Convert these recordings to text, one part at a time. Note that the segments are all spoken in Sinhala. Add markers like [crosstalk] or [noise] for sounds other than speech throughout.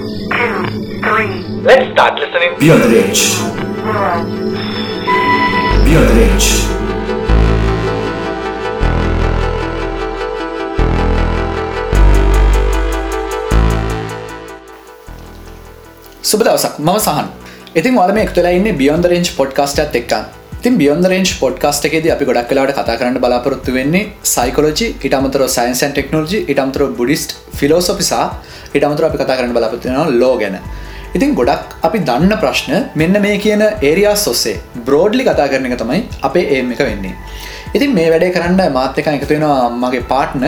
two, three. Let's start listening. The the edge. සුබ දවසක් මම සහන් ඉතින් වල මේ එක්තුලා ඉන්න බියොන්ද රේන්ජ් පොඩ්කාස්ටත් එක්ක තින් බියොන්ද රේන්ජ් පොඩ්කාස්ට එකේද අපි ගොඩක් කලාට කතා කරන්න බලාපොරොත්තු වෙන්නේ සයිකෝලජි ඉටමතර සයින්සන් ටෙක්නෝජි ඉටමතර බුඩිස්ට් ෆිලෝසොපිසා ඉටමතර අපි කතා කරන්න බලාපොත්තිනවා ලෝ ගැන. ඉතින් ගොඩක් අපි දන්න ප්‍රශ්න මෙන්න මේ කියන ඒරියාස් ඔස්සේ බ්‍රෝඩ්ලි කතා කරන එක තමයි අපේ ඒම එක වෙන්නේ. ඉතින් මේ වැඩේ කරන්න මාත්‍යක එකතුවෙනවා මගේ පාට්න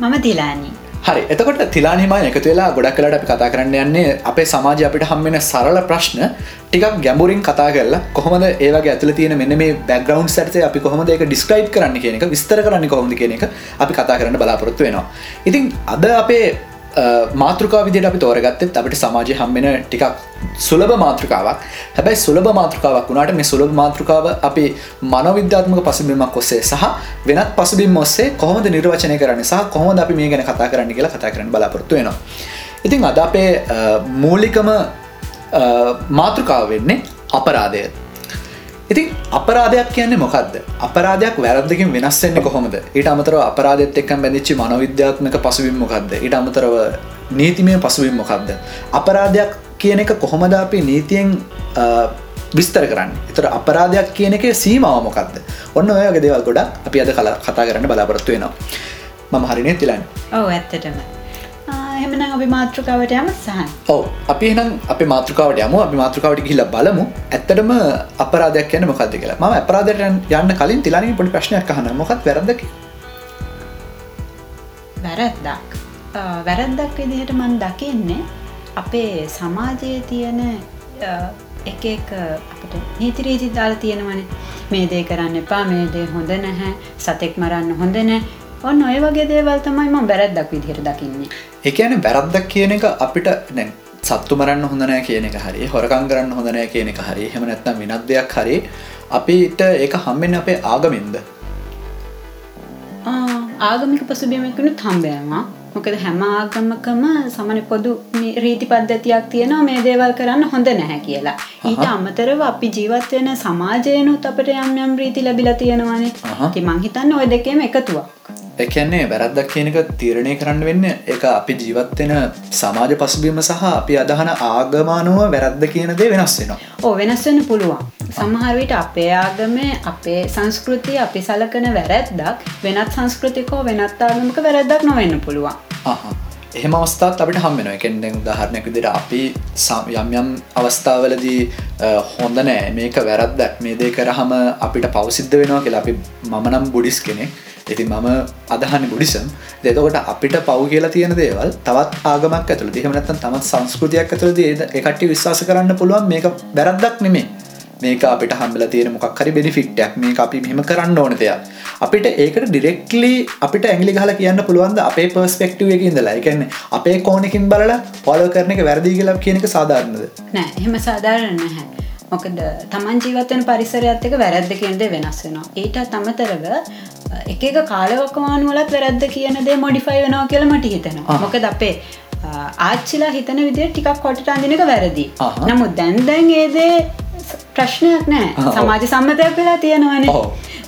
මම තිලානී හරි එතකොට තිලානිම එකතු වෙලා ගොඩක් කලට අපි කතා කරන්න යන්නේ අපේ සමාජය අපිට හම්බෙන සරල ප්‍රශ්න. ටිකක් ගැඹුරින් කතා කරලා කොහොමද ඒවගේ ඇතුල තියෙන මෙන්න මේ බැග්‍රවන්් සැටේ අපි කොහොමද ඒක ඩිස්ක්‍රයිබ් කරන්න කියන එක විස්තර කරන්න කොහොමද කියන එක අපි කතා කරන්න බලාපොරොත්තු වෙනවා. ඉතින් අද අපේ මාතෘකා විදිට අපි තෝරගත්තත් අපට සමාජය හම්බෙන ටිකක් සුලභ මාතෘකාවක්. හැබැයි සුලභ මාතෘකාවක් වුණට මේ සුලභ මාතෘකාව අපි මනවිද්‍යාත්මක පසුබිමක් ඔස්සේ සහ වෙනත් පසුබිම් ඔස්සේ කොහොමද නිර්වචනය කරන්න සහ කොහොමද අපි මේ ගැන කතා කරන්න කියලා කතා කරන්න බලාපොරත්තු වෙනවා. ඉතින් අද අපේ මූලිකම මාතෘකාව වෙන්නේ අපරාධය. ඉතින් අපරාධයක් කියන්නේ මොකක්ද අපරාධයක් වැරද්දකින් වෙනස්සෙන්නේ කොහොමද? ඊට අමතරව අපරාධත් එක්කම් බැඳිච්චි මනොවිද්‍යාත්මක පසුවින් මොකක්ද ඊට අමතරව නීතිමය පසුවින් මොකක්ද අපරාධයක් කියන එක කොහොමද අපි නීතියෙන් විස්තර කරන්න? එතර අපරාධයක් කියන එක සීමාව මොකක්ද ඔන්න ඔයගේ දේවල් ගොඩක් අපි අද කලා කතා කරන්න බලාපොරත්තු වෙනවා. මම හරිනේ තිලන්න ඔව ඇත්තටම. එමන අපි මාතෘකාවට යම සහන්. ඔව. අපි එනම් අප මාතෘකාවට යම. අපි මාතෘකාවට කියල බලමු. ඇත්තටම අපරාධයක් කියන මොකක්ද කියලා. ම අපරාධයට යන්න කලින් තිලානී පොඩි ප්‍රශ්නයක් කහන මොකත් වැරදකි වැරැද්දක්. වැරැද්දක් විදිහට මන් දකින්නේ අපේ සමාජයේ තියෙන එක එක අපට නීතිරීති දාල තියෙනවනේ. මේ දේ කරන්න එපා මේ දේ හොඳ නැහැ සතෙක් මරන්න හොඳ නෑ ඔන්න ඔය වගේ දේවල් තමයි ම බැරැද්දක් විදිහට දකින්නේ එකන බැරද්දක් කියන එක අපිට නැ සත්තු මරන්න හොඳනෑ කියන එක හරි හොරකං කරන්න හොඳනෑ කියන එක හරි හෙම නැත්නම් විනත් දෙයක් හරි අපිට ඒක හම්බෙන් අපේ ආගමින්ද? ආගමික පසුබියමකුණුත් හම්බයවා මොකද හැම ආගමකම සමන පොදු රීති පද්ධතියක් තියෙනවා මේ දේවල් කරන්න හොඳ නැහැ කියලා. ඊට අමතරව අපි ජීවත් වෙන සමාජයනුත් අපට යම් යම් රීති ලැබිලා තියෙනවානේ. ති මංහිතන්න ඔය දෙකේම එකතුවක් එකන්නේ වැරද්දක් කියනක තීරණය කරන්න වෙන්න එක අපි ජීවත්වෙන සමාජ පසුබීම සහ අපි අදහන ආගමානුව වැරද්ද කියන දේ වෙනස් වෙනවා. ඕ වෙනස් වෙන පුළුවන්. සමහරවිට අපේ ආගමේ අපේ සංස්කෘතිය අපි සලකන වැරැද්දක් වෙනත් සංස්කෘතිකෝ වෙනත් ආගමක වැරැද්දක් නොවෙන්න පුළුවන්. එහෙම අවස්ථාත් අපිට හම්බෙන එකෙන් දැන් උදාහරණයක් විදිහට අපි යම් යම් අවස්ථාවලදී හොඳ නෑ. මේක වැරද්දක්. මේ දේ කරාම අපිට පවසිද්ධ වෙනවා කියලා අපි මම නම් බුඩිස් කෙනෙක් ඉතින් මම අදහන්න බුඩිසම් දෙතකොට අපිට පව් කියලා තියෙන දේවල් තවත් ආගමක් ඇතුළ දිහමනත්තන් තමත් සංස්කෘතියක් ඇතුළ එකට විශ්වාස කරන්න පුළුවන් මේක බැරද්දක් නෙමේ මේක අපිට හම්බල තියෙන මොකක් හරි බෙනිෆික්ටක් මේ අපි මෙම කරන්න ඕන දෙයක්. අපිට ඒකට ඩිරෙක්ලි අපිට ඇගලි හල කියන්න පුළුවන්ද අපේ පර්ස්පෙක්ටව එක ඉඳලා? එකන්න අපේ කෝනකින් බලලා පොලෝ කරන එක වැරදි කියලා කියනක සාධාරණද? නෑ එහෙම සාධාරණ නැහැ. මොකද තමන් ජීවතන පරිසරයත් එක වැරද්ද කියන්ද වෙනස් වෙනවා. ඊට තමතරව එක එක කාලවකවානුවලත් වැරද්ද කියන දේ මොඩිෆයි වෙනවා කියල මට හිතෙනවා. මොකද අපේ ආච්චිලා හිතන විදිර ටිකක් කොටට අඳනක වැරදි. නමුත් දැන් දැන් ඒදේ ප්‍රශ්නයක් නෑ සමාජ සම්මතයක් වෙලා තියෙනවන.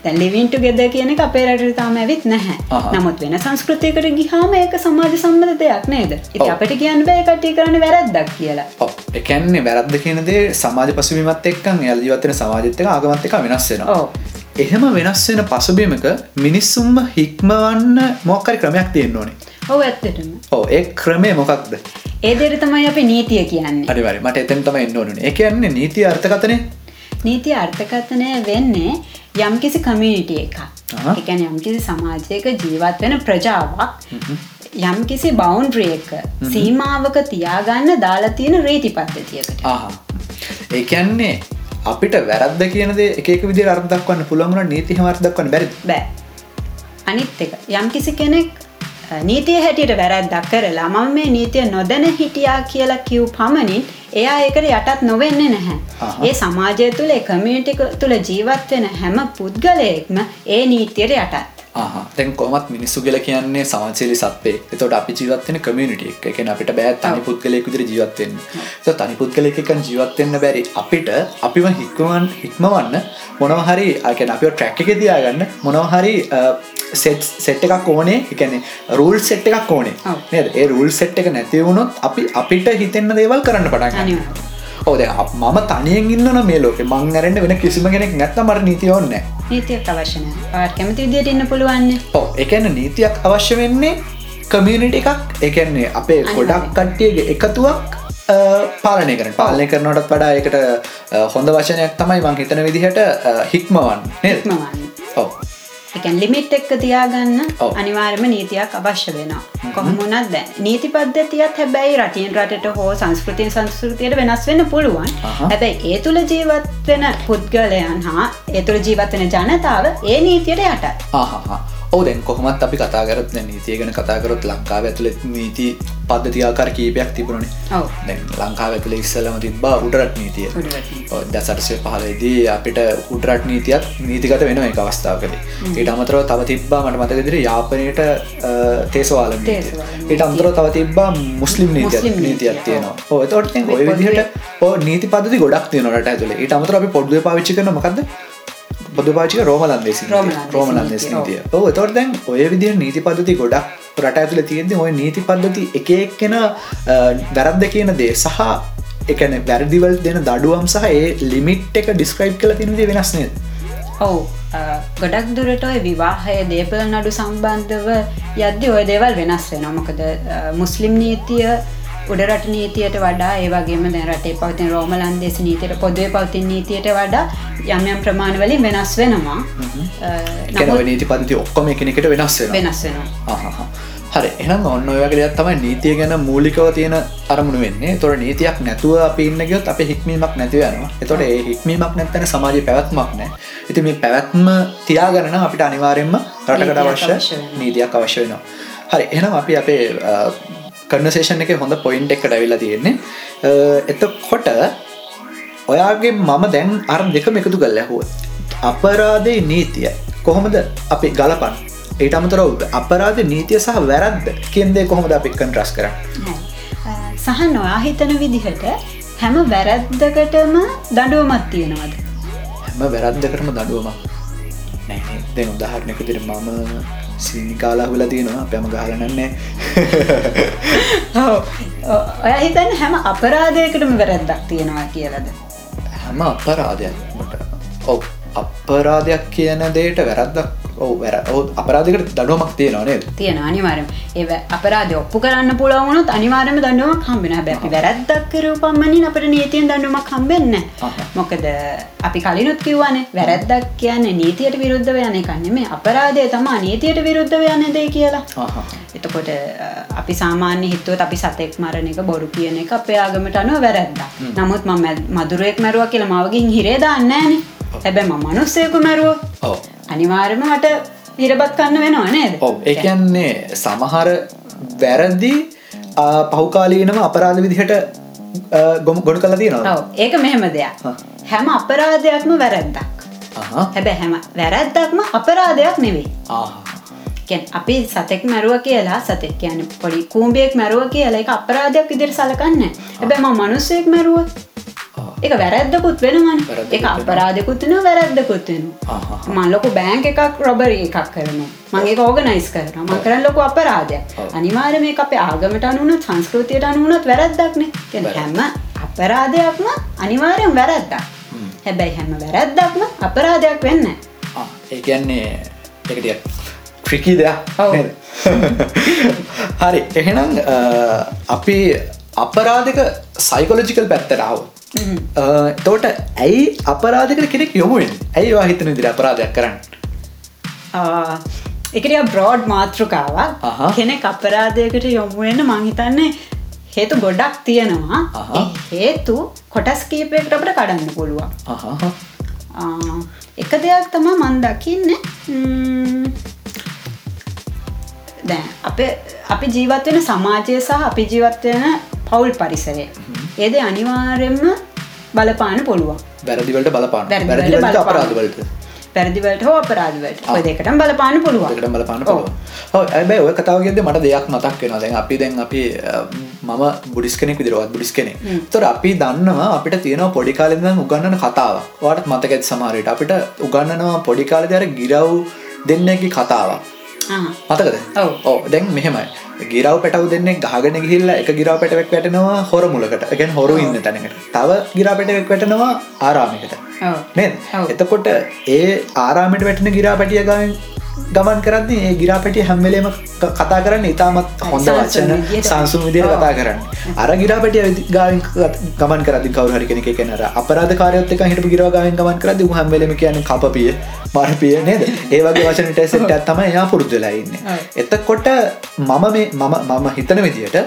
දැන් ලිවින්ට ගෙද කියන අපේ රට තාම ඇවිත් නැහැ. නමුත් වෙන සංස්කෘතියකට ගිහාම ඒක සමාජ සම්බඳ දෙයක් නේද? ඉති අපට කියන්න බෑ කටි කරන්න වැරද්දක් කියලා. එකන්නේ වැරද්ද කියනදේ සමාජ පසුවීමත් එක්කන් ඇල් ජීවතන සමාජත්තක ආගමත්තක වෙනස් වෙනවා. එහෙම වෙනස් වෙන පසුබීමක මිනිස්සුම්ම හික්මවන්න මොක්කරි ක්‍රමයක් තියෙන්න ඕනේ ඔව ඇත්තටම. ඕ ඒ ක්‍රමය මොකක්ද? ඒදෙර තමයි අප නීතිය කියන්නේ. අනිවරි මට එතන් තම එන්න ඕන. එක කියන්නේ නීති අර්ථකතනය නීති අර්ථකථනය වෙන්නේ යම්කිසි කමියනිටිය එක එකැන යම්කිසි සමාජයක ජීවත් වෙන ප්‍රජාවක්. යම්කිසි බෞන්ඩ්‍රියක සීමාවක තියාගන්න දාලා තියෙන රේති පද්ධතියකට ඒකන්නේ අපිට වැරද්ද කියනද එක විදි අර්දක් වන්න පුළමුණ නීති හමර්දක් වන්න බැරි බෑ. අනිත් එක යම්කිසි කෙනෙක් නීතිය හැටියට වැරැද්දක් කරලා මම මේ නීතිය නොදැන හිටියා කියලා කිව් පමණින් එයා ඒකට යටත් නොවෙන්නේ නැහැ. ඒ සමාජය තුළ කමියටික තුළ ජීවත් වෙන හැම පුද්ගලයෙක්ම ඒ නීතියට යටත්. තැන් කොමත් මිනිස්සු කියල කියන්නේ සමාචලි සත්වේ එතොට අපි ජීවත්වෙන කමියනිටිය එකන අපිට බෑ තනි පුද්ගලයෙක් විදිර ජීවත්වෙන් තනි පුද්ගලයකන් ජීවත්වෙන්න බැරි අපිට අපිම හික්මවන් හික්මවන්න මොනවහරි අකැන අප ට්‍රැක් එක තියාගන්න මොනවහරි සෙට් සෙට් එකක් ඕනේ. එකන රූල් සෙට් එකක් ඕනේ. නේද? ඒ රූල් සෙට් එක නැතිවුණොත් අපි අපිට හිතෙන්න දේවල් කරන්න පටන්. ඕද මම තනියෙන් ඉන්න මේ ලෝක මං අරන්න වෙන කිසිම කෙනෙක් නැත්ත මට නීතියෝන්න නීතියක් අවශ්‍යන කැමති විදියට ඉන්න පුළුවන්නේ ඕ එකන්න නීතියක් අවශ්‍ය වෙන්නේ කමියනිට එකක්. එකන්නේ අපේ ගොඩක් කට්ටියගේ එකතුවක් පාලනය කරන පාලනය කරනටත් වඩා එකට හොඳ වචනයක් තමයි මං හිතන විදිහට හික්මවන් නේද? මවන්න ඔව් එකන් ලිමිට් එක්ක තියාගන්න ඔව්. අනිවාර්යම නීතියක් අවශ්‍ය වෙනවා. කොහොමුණත් දැ නීති පද්ධතියත් හැබැයි රටින් රටට හෝ සංස්කෘතිය සංස්කෘතියට වෙනස් වෙන්න පුළුවන්. හැබැයි ඒ තුළ ජීවත් වෙන පුද්ගලයන් හා ඒ තුළ ජීවත්වෙන ජනතාව ඒ නීතියට යට ආහා ඔව දැන් කොහොමත් අපි කතා කරත් නීතිය ගැන කතාකරොත් ලංකාව ඇතුළෙත් නීති පද්ධතියාකාර කීපයක් තිබුණනේ. දැන් ලංකාව ඇතුළ ඉස්සලම තිබ්බා උඩරට නීතිය. දසරසය පහලදී අපිට උඩරට නීතියත් නීතිගත වෙන එක අවස්ථාවකද. ඊට අමතරව තව තිබ්බා මට මතකදිර යාපනයට තේසවාල ඊට අන්තර තව තිබ්බා මුස්ලිම් නීතිය, නීතියක්. තියෙනවා. ඕ තොට ඔය විදිහට ඕ නීති පද්ධති ගොඩක් තියෙනට ඇතුළ. ඊට අමතර අපි පොඩ්ුව පාවිච්චි කරන මකක්ද බොදු පාචික රෝමලන්දේ රෝමලන්දේසි රෝමලන්දෙස් නීතිය, ඕ තොට දැන් ඔය විදිහ නීති පද්ධති ගොඩක් රට ඇතුළ තියෙද ඔය නීති පද්ධති එක එක්කෙන වැරද්ද කියන දේ සහ එකන වැරදිවල් දෙන දඩුවම් සහ ඒ ලිමිට් එක ඩිස්ක්‍රයිබ් කල තිනදේ වෙනස්නය ඔවු ගොඩක් දුරට ඔය විවාහය දේපල නඩු සම්බන්ධව යද්දි ඔය දේවල් වෙනස් වෙන මොකද මුස්ලිම් නීතිය උඩරට නීතියට වඩා ඒවගේම දැ රටේ පවතින රෝමලන්දෙස නීතියට පොදුවේ පවතින් නීතියට වඩා යම් යම් ප්‍රමාණවලින් වෙනස් වෙනවා. නමුත් නීති පද්ධති ඔක්කොම එකනෙකට වෙනස් වෙන වෙනස් වෙනවා. හරි එනම් ඔන්න ඔය වගේ දෙයක් තමයි නීතිය ගැන මූලිකව තියෙන අරමුණු වෙන්නේ. තොර නීතියක් නැතුව අපි ඉන්න ගියොත් අප හික්මීමක් නැතිව යනවා එතොට ඒ හික්මීමක් නැත්තන සමාජ පැවැත්මක් නෑ ඉති මේ පැවැත්ම තියාගන්න අපිට අනිවාරෙන්ම රටකට අවශ්‍ය වෙනවා. නීතියක් අවශ්‍ය වෙනවා. හරි එනම් අපි අපේ කන්නසේෂන් එක හොඳ පොයින්් එක්කට ඇවිල්ලා තියෙන්නේ. අ, එතකොට ඔයාගේ මම දැන් අර දෙකම එකතු කල් ඇහුව අපරාධය නීතිය කොහොමද අපි ගලපන් ඒට අමතරව අපරාධ නීතිය සහ වැරද්ද කෙන්දේ කොහොමද අපි කන්ට්‍රස් කර සහ නොයා හිතන විදිහට හැම වැරැද්දකටම දඩුවමත් තියෙනවද? හැම වැරද්දකටම දඩුවම නෑ දැන් උදාහරණයක දිර මම සීනි කාලා හුල තියෙනවා පැම ගහලනන්නේ ඔය හිතන්න හැම අපරාධයකටම වැරැද්දක් තියෙනවා කියලද? හැම අපරාධයක් ඔව් අපරාධයක් කියන දේට වැරද්දක් ඔව වැර අපරාධකට දඩුවමක් තියෙනවා නේද? තියෙන අනිවාරම ඒ අපරාධ ඔප්පු කරන්න පුළුවනුත් අනිවාරම දඩුවමක් හම්බෙන බැපි වැරැද්දක් කරු පම්මනින් අපට නීතියෙන් දඩුවමක් හම්බෙන්න. මොකද අපි කලිනුත් කිව්වනේ වැරැද්දක් කියන්නේ නීතියට විරුද්ධව යන එකන්නේ මේ අපරාධය තමා නීතියට විරුද්ධව යන්න දෙ කියලා. එතකොට අපි සාමාන්‍ය හිත්තුවත් අපි සතෙක් මරණ එක බොරු කියන එක අපේ ආගමට අනුව වැරැද්දා නමුත් මම මදුරුවෙක් මැරුව කියලා මවගින් හිරේ දාන්නෑන හැබැ ම මනුස්සයකු මැරුව ඔව්. අනිවාර්යම මට හිරබත් කන්න වෙනවා නේද? ඔව්. ඒ කියන්නේ සමහර වැරදි පහුකාලීනම අපරාධ විදිහට ගොම ගොඩ කල තියෙනවා ඒක මෙහෙම දෙයක්. හැම අපරාධයක්ම වැරැද්දක්. හැබැ හැම වැරැද්දක්ම අපරාධයක් නෙවෙයි. අපි සතෙක් මැරුව කියලා සතෙක් කියන පොඩි කූම්බියෙක් මැරුව කියලා එක අපරාධයක් විදිර සලකන්න හැබැම මනුස්සයෙක් මැරුව. එක වැරැද්දකුත් වෙනවන. වැරැද්දකුත් එක වැරැද්දකුත් වෙන ආහා. මන් ලොකු බෑංක එකක් රොබරි එකක් කරනවා. මගේ ඕගනයිස් කරන ම කරන ලොකු අපරාධය ඔව්. අනිවාර මේ අපේ ආගමට අනුනත් සංස්කෘතියට අනුනත් වැරැද්දක්නේ ගැන හැම අපරාධයක්ම අනිවාරයෙන් වැරැද්දක්. හැබැයි හැම වැරැද්දක්ම අපරාධයක් වෙන්න ආ, ඒ කියන්නේ එකටිය ට්‍රිකී දෙයක්? හරි එහෙනම් අපි අපරාධක සයිකොලජිකල් පැත්තටාව [laughs] තෝට ඇයි අපරාධකට කෙනෙක් යොමුුවෙන් ඇයිවා හිතන දිර අපරාධයක් කරන්න? එකට බ්‍රෝඩ් මාතෘකාවක්. කෙනෙක් අපරාධයකට යොමුවෙන්න මංහිතන්නේ හේතු ගොඩක් තියෙනවා. හේතු කොටස් කීපයකට අපට කඩන්න පුළුවන්. එක දෙයක් තමා මන් දකින්න. දැන් අප අපි ජීවත්වෙන සමාජය සහ අපි ජීවත්වයන පවුල් පරිසරය. ඒද අනිවාර්යෙන්ම බලපාන පුළුවන්. වැරදිවලට බලපාන. වැරදිවලට බලපාන. අපරාධවලට පැරදිවලට හෝ අපරාධවට ඔය දෙකටම බලපාන්න පුළුවන්. එකට බලපාන්න පුළුව ඇබයි ඔය කතාවගෙද මට දෙයක් මතක් වෙන දැන් අපි දැන් අපි මම බුඩිස් කෙනෙක් විදිරවත් බුඩිස් කෙනෙක්. තොර අපි දන්නවා අපිට තියෙනවා පොඩිකාලෙද උගන්නන කතාව වාට. මතකඇත් සමාරයට අපිට උගන්නනවා පොඩිකාලද අර ගිරව් දෙන්නකි කතාවක්. මතකද. ඕ දැන් මෙහෙමයි. ගිරව පැටව දෙන්නේ ගහගෙන ගිහිල්ල එක ගිරා පැටවෙක් වැටෙනවා හොර මුලකට. එකෙන් හොරු ඉන්න තැනකට. තව ගිරා පැටවෙක් වැටෙනවා ආරාමිකට ඔව්. එතකොට ඒ ආරාමට වැටෙන ගිරා පැටිය ගමන් ගමන් කරන්නේ ඒ ගිරා පැටිය හැම්වෙලේම කතා කරන්න ඉතාමත් හොඳ වචන. සංසුම් විදිර. කතා කරන්න අර ගිරා පැටිය ගාවින් ගමන් කරදි කවරහරි කෙනෙක කෙනර අපරාධ කාරයත් එක හිට ගිරවාගාවෙන් ගමන් කරදි හැම්වෙලම කියන කපිය මරපිය නේද ඒවගේ වචන ටෙසට තම එයා පුරුද්දලයින්න ඔව්. එතකොට මම මේ මම මම හිතන විදියට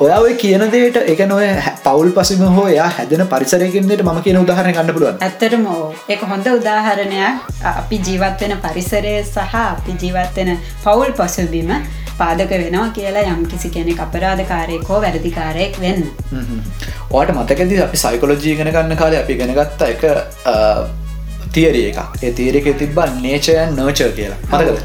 ඔයා ඔය කියන දේට එක නොය පවල් පසම හෝ එයා හැදෙන පරිසරයකින්දට ම කියන උදාහරණ ගන්න පුළුවන් ඇත්තටම ඒක හොඳ උදාහරණයක්. අපි ජීවත්වෙන පරිසරය සහ අපි ජීවත්වෙන පවුල් පසුබිම පාදක වෙනවා කියලා යම් කිසි කෙනෙක් අපරාධකාරයෙක් වැරදිකාරයෙක් වෙන්න. ඕට මතකද අපි සයිකොලජී ගෙන ගන්න කාලය අපි ගෙනගත්ත එක තියරිය එක ඒ තීරක තිබා නේචයන් නර්ච කියලා. මතකද.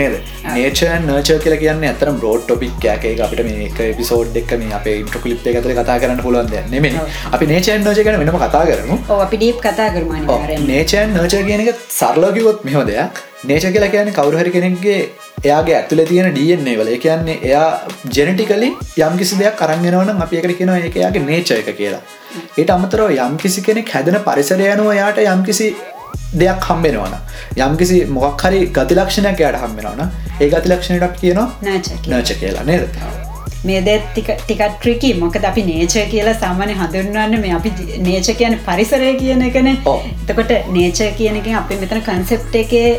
නේද? නේචයන් නර්ච කියල කියන්න ඇතරම් රෝඩ් ටොපික් ෑකේ අපිට මේ පිසෝඩ් එක් මේ අප ඉන්ට්‍රකලිප් එකතර කතා කරන්න පුළුවන් නෙමෙ. අපි නේචයන් නෝච ගැන වෙනම කතා කරමු. අපි ඩීප් කතා කරමාන නේචයන් නර්ච කියන එක සරලෝකිවොත් මෙහො දෙයක්. නේච කියලා කියන කවරුහරි කෙනෙක්ගේ එයාගේ ඇතුල තියෙන ඩන්නේ වල. කියන්නේ එයා ජෙනටිකලි යම් කිසි දෙයක් කරන්ගෙනවන අපි එකට කියන එක එයාගේ නේච එක කියලා. ඒට අමතරව යම් කිසි කෙනෙක් හැදෙන පරිසරය යනුව යාට යම් කිසි දෙයක් හම්බෙනවන යම් කිසි මොක් හරි ගතිලක්ෂණයක් යට හම්බෙනවන ඒ ගතිලක්ෂණයට කියනවා නච කියලා. නේද? මේ දෙ ටිකත් ට්‍රිකි මොකද අපි නේච කියලා සාමාන්‍ය හඳුන්වන්න මේ අපි නේච කියන පරිසරය කියන එකන. එතකොට නේච කියන එක අපි මෙතන කන්සෙප්ට එකේ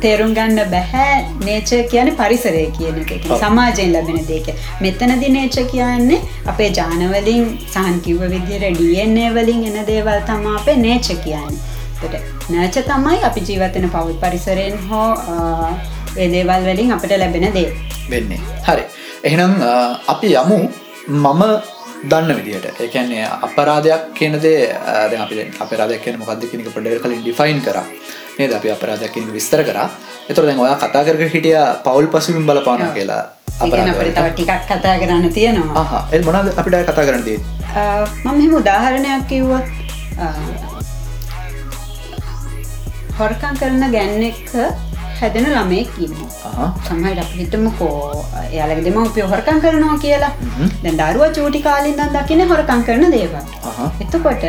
තේරුම් ගන්න බැහැ. නේච කියන පරිසරය කියන එක. සමාජයෙන් ලැබෙන දෙක මෙතනදි නේච කියන්නේ අපේ ජානවලින් සහන් කිව්ව විදිර ඩන්නේ වලින් එන දේවල් තමා අපේ නේච කියන්නේ එතකොට නර්ච තමයි අපි ජීවතන පවුල් පරිසරයෙන් හෝ ඒ දේවල් වලින් අපට ලැබෙන දේ. වෙන්නේ. හරි. එහෙනම් අපි යමු. මම දන්න විදිට එකන්නේ අපරාධයක් කියනදේ අපි අපරාධයක් කියන මොකක්ද කෙනෙක පොඩ කලින් ඩිෆයින් කර. නේද? අපි අපරාධයක් කියන විස්තර කර. එතුර දැන් ඔයා කතා කර හිටිය පවුල් පසුමින් බලපාන කියලා අපට තව ටිකක් කතා කරන්න තියෙනවා. ආහ එ මොනද අපිට කතා කරන්නදී අ, මම මෙහෙම උදාහරණයක් කිව්වොත් හොරකම් කරන ගැන්නෙක් හැදෙන ළමයෙක් ඉන්නවා. සමහට අප හිතමකෝ එයාලක දෙමවපිය හොරකම් කරනවා කියලා. දැන් දරුව චූටි කාලින් දන් දකින හොරකම් කරන දේවල්. එතකොට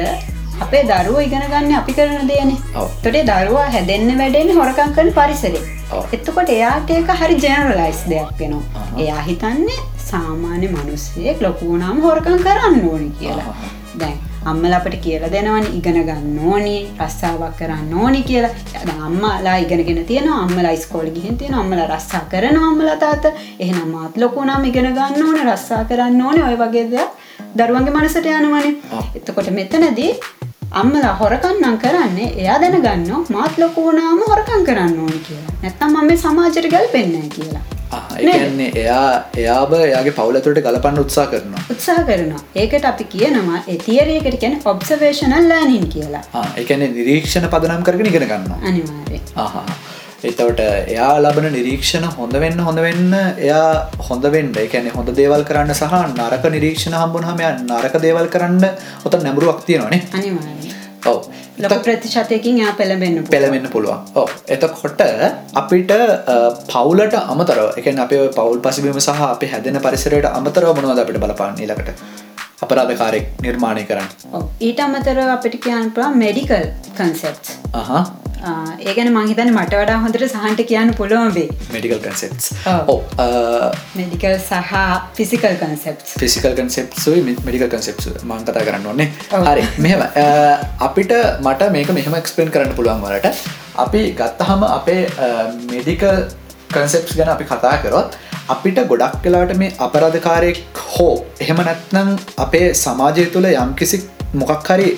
අපේ දරුව ඉගෙන ගන්න අපි කරන දේනේ. තොටේ දරුවා හැදෙන්න්න වැඩෙන් හොරකම් කරන පරිසරේ. ඔව්. එතකොට එයාට ඒක හරි ජනරලයිස් දෙයක් වෙනවා. එයා හිතන්නේ සාමාන්‍ය මනුස්සයෙක් ලොකුනාම හොරකම් කරන්න ඕනි කියලා. දැන් අම්මල අපට කියල දෙනවන ඉගෙන ගන්න ඕනි රස්සාාවක් කරන්න ඕනි කියලා. දැන් අම්මලා ඉගෙනගෙන තියෙන අම්මල ස්කෝල ගිහින් තියෙන අම්මල රස්සා කරන අම්මල තාත එහෙනම් මාත් ලොකුනාම ඉගෙන ගන්න ඕන රස්සා කරන්න ඕනේ ඔය වගේ දෙයක් දරුවන්ගේ මනසට යනවනේ. එතකොට මෙතනදී අම්මලා හොරකන්නම් කරන්නේ එයා දැනගන්න මාත් ලොකුනාම හොරකම් කරන්න ඕනි කියලා. නැත්තම් මම මේ සමාජයට ගැල්පෙන්නේ කියලා ඒන්නේ එයා එයාබ එයාගේ පවුලතුට ගලපන්න උත්සා කරනවා. උත්සාහ කරනවා. ඒකට අපි කියනවා එතියරයකට කියන ඔබ්සවේශනල් ලෑනින් කියලා. එකන නිරීක්ෂණ පදනම් කරගෙන ඉගෙන ගන්නවා. අනිවාරය. එතවට එයා ලබන නිරීක්ෂණ හොඳ වෙන්න හොඳ වෙන්න එයා හොඳ වෙන්න. එකැනෙ හොඳ දේවල් කරන්න සහ නරක නිරීක්ෂණ හම්බුනහම එයා නරක දේවල් කරන්න ඔත නැඹරුවක් තියෙනවානේ ඔව ලොක ප්‍රතිශතයකින් යා පෙළබෙන්න පෙළවෙන්න පුළුවන්. ඕ එතකොට අපිට පවුලට අමතරව එක අප පවල් පසිබීම සහ අප හැදෙන පරිසරයට අමතරව මොනවද අපිට බලපාන්න ඊලකට අපරාධකාරෙක් නිර්මාණය කරන්න. ඊට අමතර අපිට කියන්න පුළා මෙඩිකල් කන්සෙප්ස් අහා ඒගැන මහිතන මට වඩා හොඳට සහන්ට කියන්න පුළුවන් වේ මෙඩිකල්. ඕ මෙඩිකල් සහ ෆිසිකල් කන්සෙප්ස් ෆිසිකල් කන්සෙප්සුයි මඩිකල් කන්සෙප්ස් මං කතා කරන්න ඕන්නේ. හරි මෙහෙම අ, අපිට මට මේක මෙහෙම එක්ස්පෙන් කරන්න පුළුවන් වලට අපි ගත්තහම අපේ මෙඩිකල් කන්සෙප්ස් ගැන අපි කතා කරොත් අපිට ගොඩක් කලාට මේ අපරාධකාරයෙක් හෝ එහෙම නැත්නම් අපේ සමාජය තුළ යම්කිසි මොකක් හරි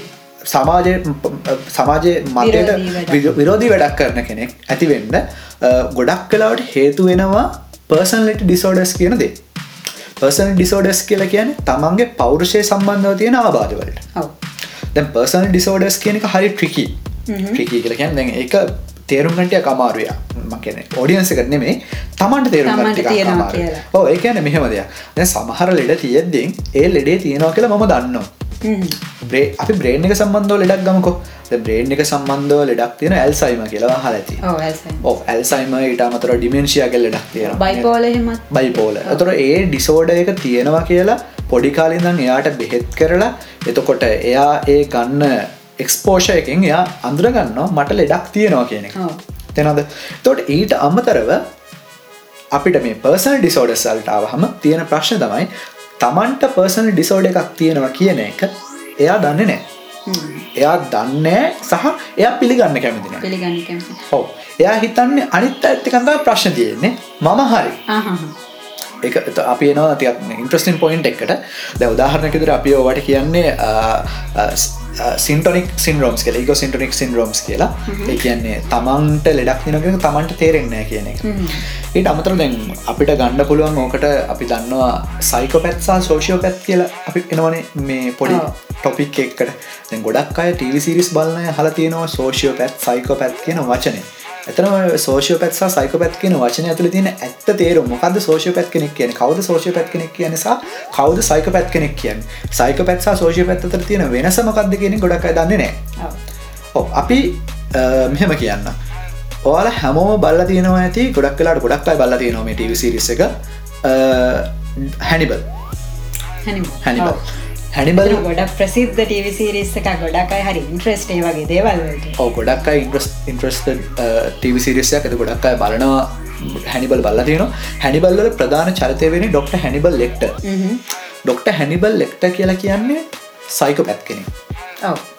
සමාජය සමාජය මතයට විරෝධී වැඩක්. කරන කෙනෙක් ඇතිවෙන්න ගොඩක් කලාවට හේතු වෙනවා පර්සන්ලට ඩිසෝඩස් කියන දේ. පර්සන් ඩිසෝඩස් කියල කියන තමන්ගේ පෞරුෂය සම්බන්ධව තියෙන ආබාධවලට දැන් පර්සන් ඩිසෝඩස් කියන එක හරි ට්‍රිකි ට්‍රිකී කියලකැන් දැන් එක තේරුම්ගටිය කමාරුය මකන ඔඩියන්සකට නෙමේ තමන්ට තේරුම් තමන්ට තියෙනවා කියලා. ඕ ඒකන මෙහෙම දෙයක්. දැ සමහර ලෙඩ තියෙද්දෙන් ඒ ලෙඩේ තියෙනවා කියලා මම දන්නවා බ්‍රේ අපි බ්‍රේන් එක සම්බන්ධව ලෙඩක් ගමකො. බ්‍රේන් එක සම්බන්ධව ලෙඩක් තියෙන ඇල්සයිම කියලා හලති ඇල්සයිම ඉට අමතර ඩිමෙන්ශියගල් ලෙඩක් තියෙන බයිපෝලහෙමත් බයිපෝල අතුර ඒ ඩිසෝඩ එක තියෙනවා කියලා පොඩිකාලින්දන් එයාට බෙහෙත් කරලා එතකොට එයා ඒ ගන්න එක්ස්පෝෂ එකෙන් එයා අන්දුරගන්නවා මට ලෙඩක් තියෙනවා කියන එක. තෙනද තොට ඊට අම්මතරව අපිට මේ පර්සල් ඩිසෝඩ සල්ටාව හම තියෙන ප්‍රශ්න තමයි තමන්ට පර්සනල් ඩිසෝඩ එකක් තියෙනවා කියන එක එයා දන්න නෑ එයා දන්නේ සහ එයා පිළිගන්න කැමතින හෝ එයා හිතන්නේ අනිත් ඇත්තිකඳා ප්‍රශ්න තියෙන්නේ. මම හරි. එක අපි නවා තියක් ඉන්ට්‍රස්ටින් පොයින්් එකට. ද උදාහරණකෙදර අපි ඕවට කියන්නේ සින්ටොනික් සින්රෝම්ස් කියල එක සින්ටොනික් සින්රෝම්ස් කියලා කියන්නේ තමන්ට ලෙඩක් දිනක තමන්ට තේරෙන්නේ කියන එක. ඒට අමතර දැන් අපිට ගණ්ඩ පුළුවන් ඕකට අපි දන්නවා සයිකෝ පැත්සා සෝෂියෝ පැත් කියලා අපි එනවනේ මේ පොඩි ටොපික් එක්කට. දැන් ගොඩක් අය ටීවිසිරිස් බලනය හල තියෙනවා සෝෂියෝ පැත් සයිකෝ පැත් කියන වචනය එතන සෝෂය පැත්සා සයික පැත් කියන වචන ඇතුල තියෙන ඇත්ත තේරු මොකද සෝෂය පැත් කෙනෙක් කියන කවද සෝෂය පැත් කෙනෙක් කියන නිසා කවද සයික පැත් කෙනෙක් කියන්න? සයික පැත්සා සෝෂය පැත්තර තියෙන වෙනස මොකක්ද කියන ගොඩක් දන්නේ නෑ ඔ අපි මෙහෙම කියන්න. ඕල හැමෝම බල්ල තියෙනවා ඇති ගොඩක් කලාට ගොඩක් අයි බල්ල තියෙනවා මේ ටිවිසිරිස එක. හැනිබල් හැනිබල් හැනිබල් ගොඩක් ප්‍රසිද්ධ ටවිසිරිස්ස එක ගොඩක්යි හරි ඉන්ට්‍රස්ටේ වගේ දේවල්ට ඕ ගොඩක් ඉන්ට්‍රස් ඉන්ට්‍රස්ට ටවිසිරිසයක් ඇත ගොඩක් අය බලනවා. හැනිබල් බල්ල තියෙන හැනිබල්ල ප්‍රධාන චරිතය වෙන doctor Hannibal Lecter doctor Hannibal Lecter කියලා කියන්නේ සයික පැත් කෙනෙ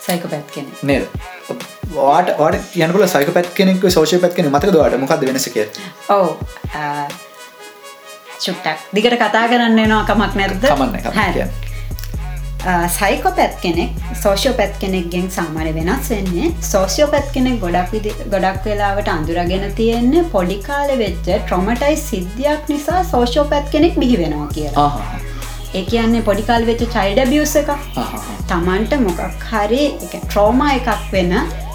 සයික පැත් කෙනෙ නේද? වාට වාට යනපුල සයික පැත් කෙනෙක් සෝෂය පැත් කෙන මතක දවාට මොකක්ද වෙනසක ඔව චුට්ටක්. දිගට කතා කරන්න නවා කමක් නැද්ද? කමන්න සයිකෝ පැත් කෙනෙක් සෝෂෝ පැත් කෙනෙක්ගෙන් සාමාන්‍ය වෙනස් වෙන්නේ සෝෂියෝ පැත් කෙනෙක් ගොඩක් ගොඩක් වෙලාවට අඳුරගෙන තියෙන්නේ පොඩිකාල වෙච්ච ට්‍රොමටයි සිද්ධියක් නිසා සෝෂෝ පැත් කෙනෙක් බිහි වෙනවා කියලා. ඒ කියන්නේ පොඩිකාල් වෙච්ච චයිඩ බියස් එක තමන්ට මොකක් හරි ට්‍රෝමා එකක් වෙන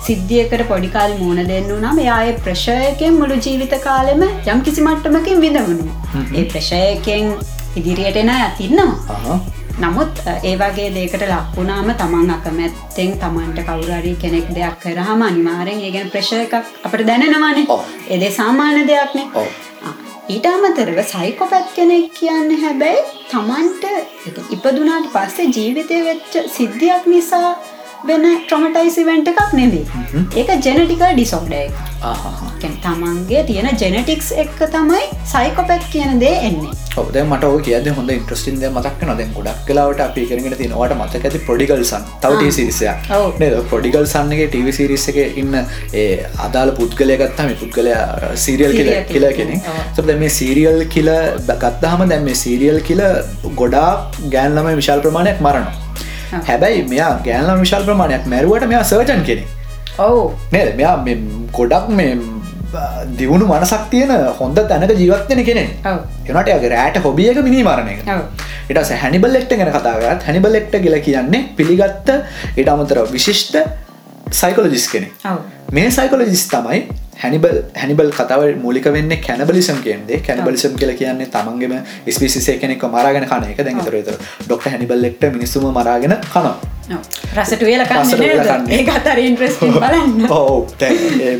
සිද්ධියකට පොඩිකාල් මූුණ දෙන්නු නම් එයාය ප්‍රශයකෙන් මුළු ජීවිත කාලෙම යම් කිසි මට්ටමකින් විඳවනු ඒ ප්‍රශයකෙන් ඉදිරියට එන ඇතින්නවා නමුත් ඒ වගේ දේකට ලක්වුණාම තමන් අකමැත්තෙන් තමන්ට කවුරරි කෙනෙක් දෙයක් කරහම අනිවාරෙන් ඒගැන ප්‍රශය එකක් අපට දැනෙනවානේ. එදේ සාමාන්‍ය දෙයක්නේ. ඊට අමතරව සයිකො පැත් කෙනෙක් කියන්න හැබැයි තමන්ට ඉපදුනාට පස්සේ ජීවිතය වෙච්ච සිද්ධියක් නිසා වෙන ට්‍රොමටයිසිවෙන්ට එකක් නෙවේ ඒක ජෙනටිකල් ඩිසෝඩ එක. තමන්ගේ තියෙන ජෙනටික්ස් එක්ක තමයි සයිකොපැත් කියන දේ එන්නේ. ඔද මට කියද හොඳ ඉන්ට්‍රස්ටින්ද මතක් නොද ගොඩක් කලාවට අපි කරගෙන තිනවට මතක ඇති පොඩිගල්සන් තව සිරිසයක් නද? පොඩිගල් සන්නගේ ටව සිරිස එක ඉන්න ඒ අදාල පුද්ගලයගත්තම පුද්ගලය සීරියල් කියල කියලා කෙනෙ සොද මේ සීරියල් කියල ගත්තහම දැම් මේ සීරියල් කියල ගොඩා ගෑන්ලම විශාල් ප්‍රමාණයක් මරනවා හැබැයි මෙයා ගෑන්ලම් විශල් ප්‍රමාණයක් මැරුවට මෙයා සර්ජන් කෙනෙ ඔවු. නේද? මෙයා ගොඩක් මේ දියුණු මනසක් තියෙන හොඳ තැනක ජීවත්වෙන කෙනෙ එනට ගේ රෑට හොබියක මිනි මරණය එට හැනිබල් එක්ට ගැන කතාගත් හැනිබල් එක්ට කියල කියන්නේ පිළිගත්ත ඉට අමතර විශිෂ්ට සයිකොලජිස් කෙනෙ මේ සයිකොලජිස් තමයි හැනිබල් හැනිබල් කතාව මූලික වෙන්න කැනබලිසම් කියන්දේ කැනබලිසම් කියල කියන්නේ තමන්ගේම ස්පිසිසේ කෙනෙක් මරාගෙන කන එක. දැන්තරේත ඩොක්ට හැනිබල් එක්ට මිනිස්සුම මරාගෙන කනවා. රසට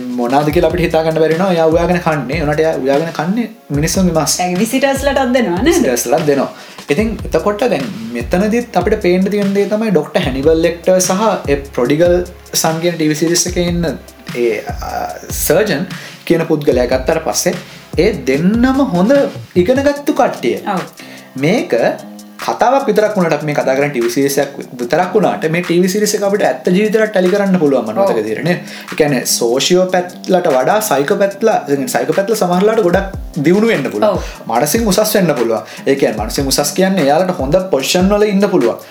[laughs] මොනාද කියලා අපට හිතාගන්න බැරින යවයාගෙන කන්නේ. නට යාගෙන කන්නේ මිනිස්සුන් මස් විසිටස්ලට අදනවා ලත් දෙනවා ඉතින් එතකොට දැන් මෙතනදිත් අපිට පේන්ට තියන්දේ තමයි ඩොක්ට හැනිවල් එක්ට සහ ප්‍රොඩිගල් සංගෙන ටිවිසිරිස්සක ඉන්න ඒ සර්ජන් කියන පුද්ගලය ගත්තර පස්සේ ඒ දෙන්නම හොඳ ඉගෙනගත්තු කට්ටිය. මේක කතාවක් විතරක් වුණට මේ කතාර ටිවිසිරිසක් විතරක් වුණට මේ ටිවිසිරිස අපට ඇත්ත ජීවිතර ටලි කරන්න පුළුවන් මනතක දිරන එකැන සෝෂියෝ පැත්ලට වඩා සයික පැත්ලා සයික පැත්ල සමහරලාට ගොඩක් දියුණු වෙන්න පුළුව මනසින් උසස් වෙන්න පුළුව ඒක මනසි උසස් කියන්න යාලට හොඳ පොෂන් වල ඉන්න පුළුව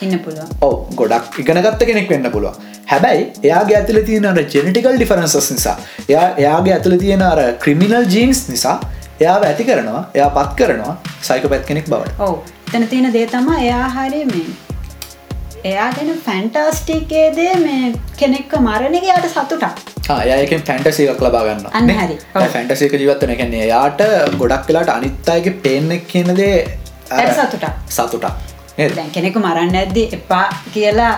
ඕ ගොඩක් ඉගෙනගත්ත කෙනෙක් වෙන්න පුළුව හැබැයි එයාගේ ඇතුල තියෙන අර ජෙනටිකල් ඩිෆරන්සස් නිසා එයා එයාගේ ඇතුළ තියෙන අර ක්‍රිමිනල් ජීන්ස් නිසා එයා ඇති කරනවා එයා පත් කරනවා සයික පැත් කෙනෙක් බවට. ඔව. තැන තියෙන දේ තමා එයා හරි මේ එයා ගැන ෆැන්ටස්ටිකේදේ මේ කෙනෙක්ක මරණ එක යාට සතුටක් ඒයකෙන් ෆැන්ටසියක් ලබා ගන්න අන්න හරි. ඔව්. ෆැන්ටසික ජීවත්තන කැන්නේ යාට ගොඩක් වෙලාට අනිත්තායගේ පේනෙක් කියනදේ ඇයට සතුටක්. දැන් කෙනෙකු මරන්න ඇද්දි එපා කියලා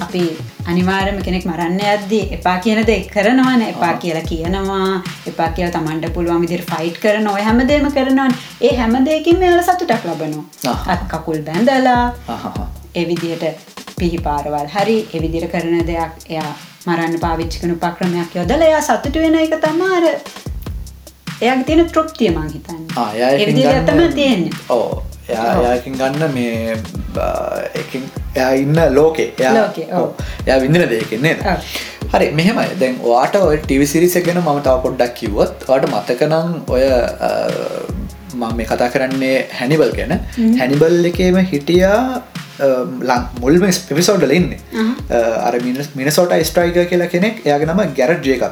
අපි අනිවාර්යම කෙනෙක් මරන්න ඇද්දි එපා කියන දේ කරනවන එපා කියලා කියනවා එපා කියලා තමන්ට පුළුවන් විදිහට ෆයිට් කරන ඔය හැමදේම කරනවා ඒ හැමදේකින් මෙයාල සතුටක් ලබනවා. අත් කකුල් බැඳලා විදිහට පිහිපාරවල් හරි විදිහට කරන දෙයක් එයා මරන්න පාවිච්චි කරන උපක්‍රමයක් යොදලා එයා සතුටු වෙන එක තමයි අර එයාගේ තියෙන තෘප්තිය මං හිතන්නේ. ගන්න- තමයි තියෙන්නේ. ඕ. එයාකින් ගන්න මේ එයා ඉන්න ලෝකේ. එයා විඳින දෙයකින් නේද? ඔව්. හරි මෙහෙමයි. දැන් ඔයාට ඔය ටිවිසිරිස ගැන මම තව පොඩ්ඩක් කිව්වොත් ඔයාට මතකනම් ඔය මම මේ කතා කරන්නේ හැනිබල් ගැන. හැනිබල් එකේම හිටියා ලං- මුල්ම පිසෝඩ්ඩල ඉන්නේ. අර මිනසෝට ස්ට්‍රයික කියලා කෙනෙක් එයාගේ නම ගැරට් ජේකක්.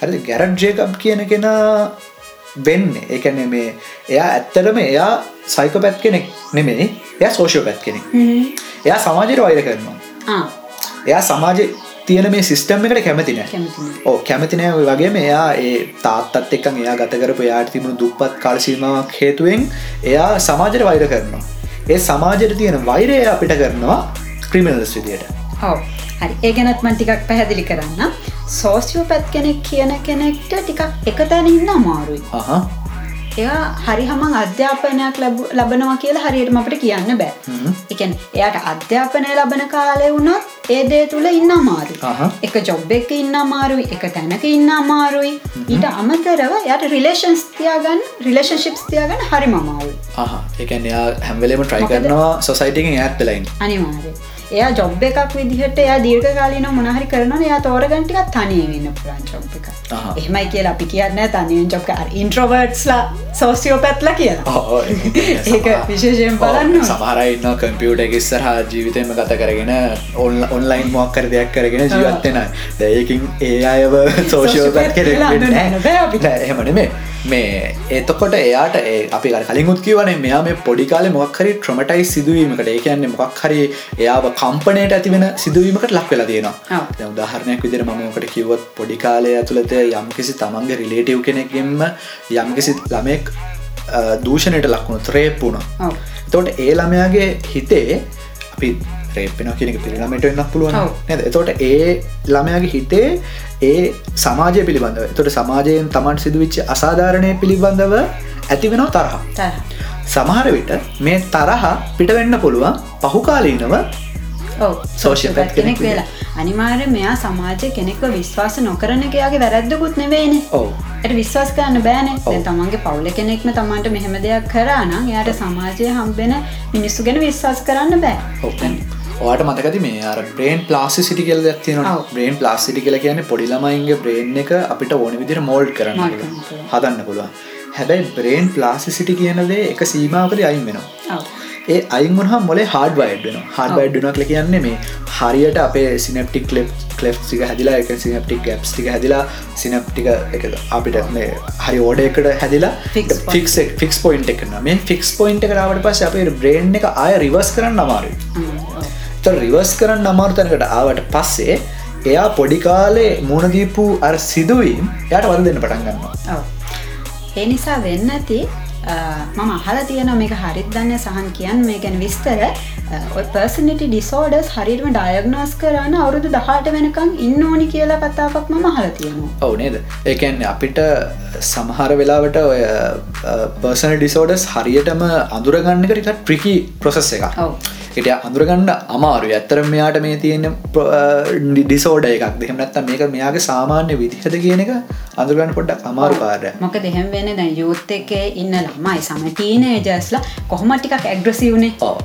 හරි ගැරට් ජේකබ් කියන කෙනා වෙන්න. එකන මේ එයා ඇත්තටම එයා සයික පැත් කෙනෙක් නෙමේ එයා සෝෂෝ පැත් කෙනෙක්. එයා සමාජයට වෛර කරනවා. එයා සමාජ තියෙන මේ සිිස්ටම් එකට කැමතින. ඕ කැමතිනෑ වගේ මෙයා ඒ තාත්තත් එක්කන් එයා ගතකරපු යාට තිබුණු දුප්පත් කාලසීමාවක් හේතුවෙන් එයා සමාජයට වෛර කරනවා. ඒ සමාජයට තියෙන වෛරය අපිට කරනවා ක්‍රිමිනල්ස් විදියට ඔව් හරි. ඒ ගැනත් මන් ටිකක් පැහැදිලි කරන්න. සෝසිෝ පැත් කෙනෙක් කියන කෙනෙක්ට ටිකක් එක තැන ඉන්න අමාරුයි. එයා හරි හමන් අධ්‍යාපනයක් ලැබ- ලබනවා කියලා හරියටම අපට කියන්න බෑ. එකන් එයාට අධ්‍යාපනය ලබන කාලය වුණොත් ඒ දේ තුළ ඉන්න අහහ. එක ජොබ් එක ඉන්න අමාරුයි එක තැනක ඉන්න අමාරුයි. ඊට අමතරව යට රිලේෂන්ස් තියාගන්න රිලේෂන්ශිප්ස් තියාගන්න හරි මමාරුයි අහ. එකන් එයා හැම්වලේම ට්‍රයි? කරනවා සොසයිටිකින් ඇත්තලයින් අනිවාර්ය එයා ජොබ් එකක් විදිහට එයා දීර්ඝ කාලීන මොනහරි කරනවා එයා තෝරගන්ටිකක් තනියෙන් ඉන්න පුළන් ජොබ් එක. එහෙමයි කියලා අපි කියන්න තනියෙන් ජොබ් ඉන්ට්‍රවර්ට්ස්ලා සෝසියෝ පැත්ල කියලා. ඒක [laughs] විශේෂයෙන් බලන්න ඕන. සමහරයින්න කම්පියුට එකස්සරහා ජීවිතයම ගත කරගෙන ඔන්ලයින් මොක්කර දෙයක් කරගෙන ජීවත්වෙන දැයකින් ඒ අයව කර කියලා අඳුනන්න බෑ අපිට. එහෙමන මේ මේ ඒතකොට එයාට අපි අර කලින් උත්කිවන මෙයා මේ පොඩිකාල මොක්හරි ට්‍රමටයි සිදුවීමකට ඒ කියන්නේ මොකක් හරි එයාව කම්පනයට ඇතිවෙන සිදුවීමකට ලක් වෙලා තියෙනවා. උදාහරණයක් විදිර මමකට කිව්වොත් පොඩි කාලය ඇතුළත යම්කිසි තමන්ගේ රිලේටව් කෙනෙක්ගෙන්ම යම්කිසි ළමෙක් දූෂණයට ලක්වුණු ත්‍රේප්පුුණ. තෝට ඒ ළමයාගේ හිතේ අපි රේපෙන කෙනෙක පිරිළමට එන්නක් පුළුවන්. නද? එතෝට ඒ ළමයාගේ හිතේ ඒ සමාජය පිළිබඳව තොට සමාජයෙන් තමන් සිදුවිච්ච අසාධාරණය පිළිබඳව ඇති වෙනවා තරහ. සමහර විට මේ තරහ පිට වෙන්න පුළුවන් පහුකාලීනව Sociopath කෙනෙක් වෙලා. අනිවාර්ය මෙයා සමාජය කෙනෙක්ව විශ්වාස නොකරන එකයාගේ වැරැද්දකුත් නෙවෙයිනේ. ඇයට විශ්වාස කරන්න බෑනේ. තමන්ගේ පවුල කෙනෙක්ම තමන්ට මෙහෙම දෙයක් කරා නම් එයාට සමාජය හම්බෙන මිනිස්සු ගැන විශ්වාස කරන්න බෑ. ඔපන් ඕට මතකති මේ අර බ්‍රේන් ප්ලාසි සිටි කියල දත්තින. බ්‍රේන් ප්ලාසිටි කියල කියන පොඩිලමයින්ගේ බ්‍රේන් එක අපිට ඕන විදිර මෝල්ඩ් කරන්න. හදන්න පුළුවන් හැබැයි බ්‍රේන් ප්ලාසි සිටි කියනදේ එක සීමාවකද අයින් වෙනවා. ඒ අයින්ගුණ මොලේ හඩ වයිඩ් වෙන හඩ ඔව්. වයිඩ් නක් කියන්නේ මේ හරියට අපේ සිනප්ටික් ලෙප් කලෙප් ටික හැදිලා එක සිනප්ටික් ගැප්ස් ටික හැදිලා සිනප්ටික එක අපිට මේ හරි ඕඩ එකට හැදිලා point. ෆික්ස් ෆික්ස් පොයින්් එකන මේ ෆික්ස් පොයින්් එක රාවට පස් අපේ බ්‍රේන්් එක ආය රිවස් කරන්න ඔව්. ත රිවස් කරන්න අමාර්තනකට ආවට පස්සේ එයා පොඩිකාලේ මුණදීපු අර සිදුවීම් යට වද දෙන්න පටන් ගන්නවා. ඒ නිසා වෙන්න ඇති මම අහල තියන මේක හරිත් දන්න සහන් කියන්න. මේ ගැන විස්තර පර්සනිටි ඩිසෝඩස් හරිටම ඩයග්නෝස් කරන්න අවුරුදු දහට වෙනකම් ඉන්න ඕනි කියලා කතාවක් මම හල තියෙනවා. ඔවු නේද? ඒකැන් අපිට සමහර වෙලාවට ඔය පර්සන ඩිසෝඩස් හරියටම අඳුරගන්නක ටික ට්‍රිකි ප්‍රොසෙස් එක ඔව්. එට අඳුරගන්න අමාරු ඇත්තර මෙයාට මේ තියෙන ඩිසෝඩ එකක්. දෙහෙමනත්ත මේක මෙයාගේ සාමාන්‍ය විදිහද කියන එක අඳුරගන්න පොඩ්ඩක් අමාරු කාරය මොක දෙහෙම වෙන දැ යුත් එකේ ඉන්න ළමයි සම ටීනේජස්ලා කොහොම ටිකක් ඇග්‍රසිව්නේ ඕ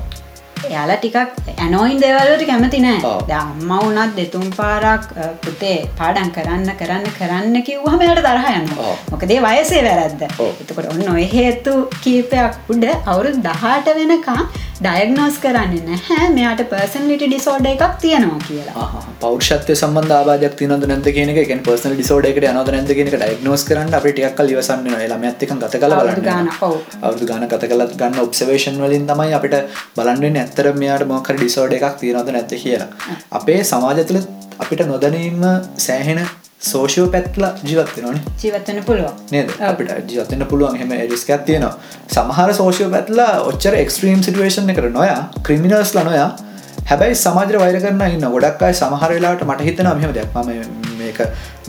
එයාලා ටිකක් ඇනෝයින් දෙවල්ලට කැමති නෑ. ඔව්. ද අම්ම වුනත් දෙතුම් පාරක් පුතේ පාඩන් කරන්න කරන්න කරන්න කිව්හම යට තරහ යන්න. මොකදේ වයසේ වැරද්ද. එතකොට ඔන්න ඔය හේතු කීපයක් උඩ අවුරුදු දහට වෙනකම් ඩයග්නෝස් කරන්නේ නැහැ. මෙයාට පර්සන්ලිට ඩිසෝඩ එකක් තියෙනවා කියලා. පෞෂත්ය සම්බන්ධ ආබාධයක් තිනද නැද කියන එක? පර්සන ඩිසෝඩ එකට අනද නැද කියන ඩයිගනෝස් කරන්න අපට ටියක් කල් ඉවසන්න ළම ඇතික ගත කල අවුරුදු ගාන ඔව්. අවුදු ගාන ගත කලත් ගන්න ඔබ්සවේෂන් වලින් තමයි අපිට බලන්නෙන් ඇත්තර මෙයාට මොකර ඩිසෝඩ එකක් තියනද නැත කියලා. අපේ සමාජ තුළ අපිට නොදනීම සෑහෙන සෝෂෝ පැත්ල ජීවත්වෙනන ජීවත්වන පුළුවන්. නේද? අපිට ජීවතන්න පුළුවන්. හෙම රිස්කත් තියෙනවා. සමහර සෝෂෝ පැත්ලා ඔච්චර එක්ස්ට්‍රීම් සිටුවේෂන් එකට නොයා ක්‍රිමිනර්ස් ලනොයා හැබැයි සමාජර වෛර කරන්න ඉන්න ගොඩක් අයි සමහර වෙලාට මට හිතන මෙහම දෙයක්. ම මේක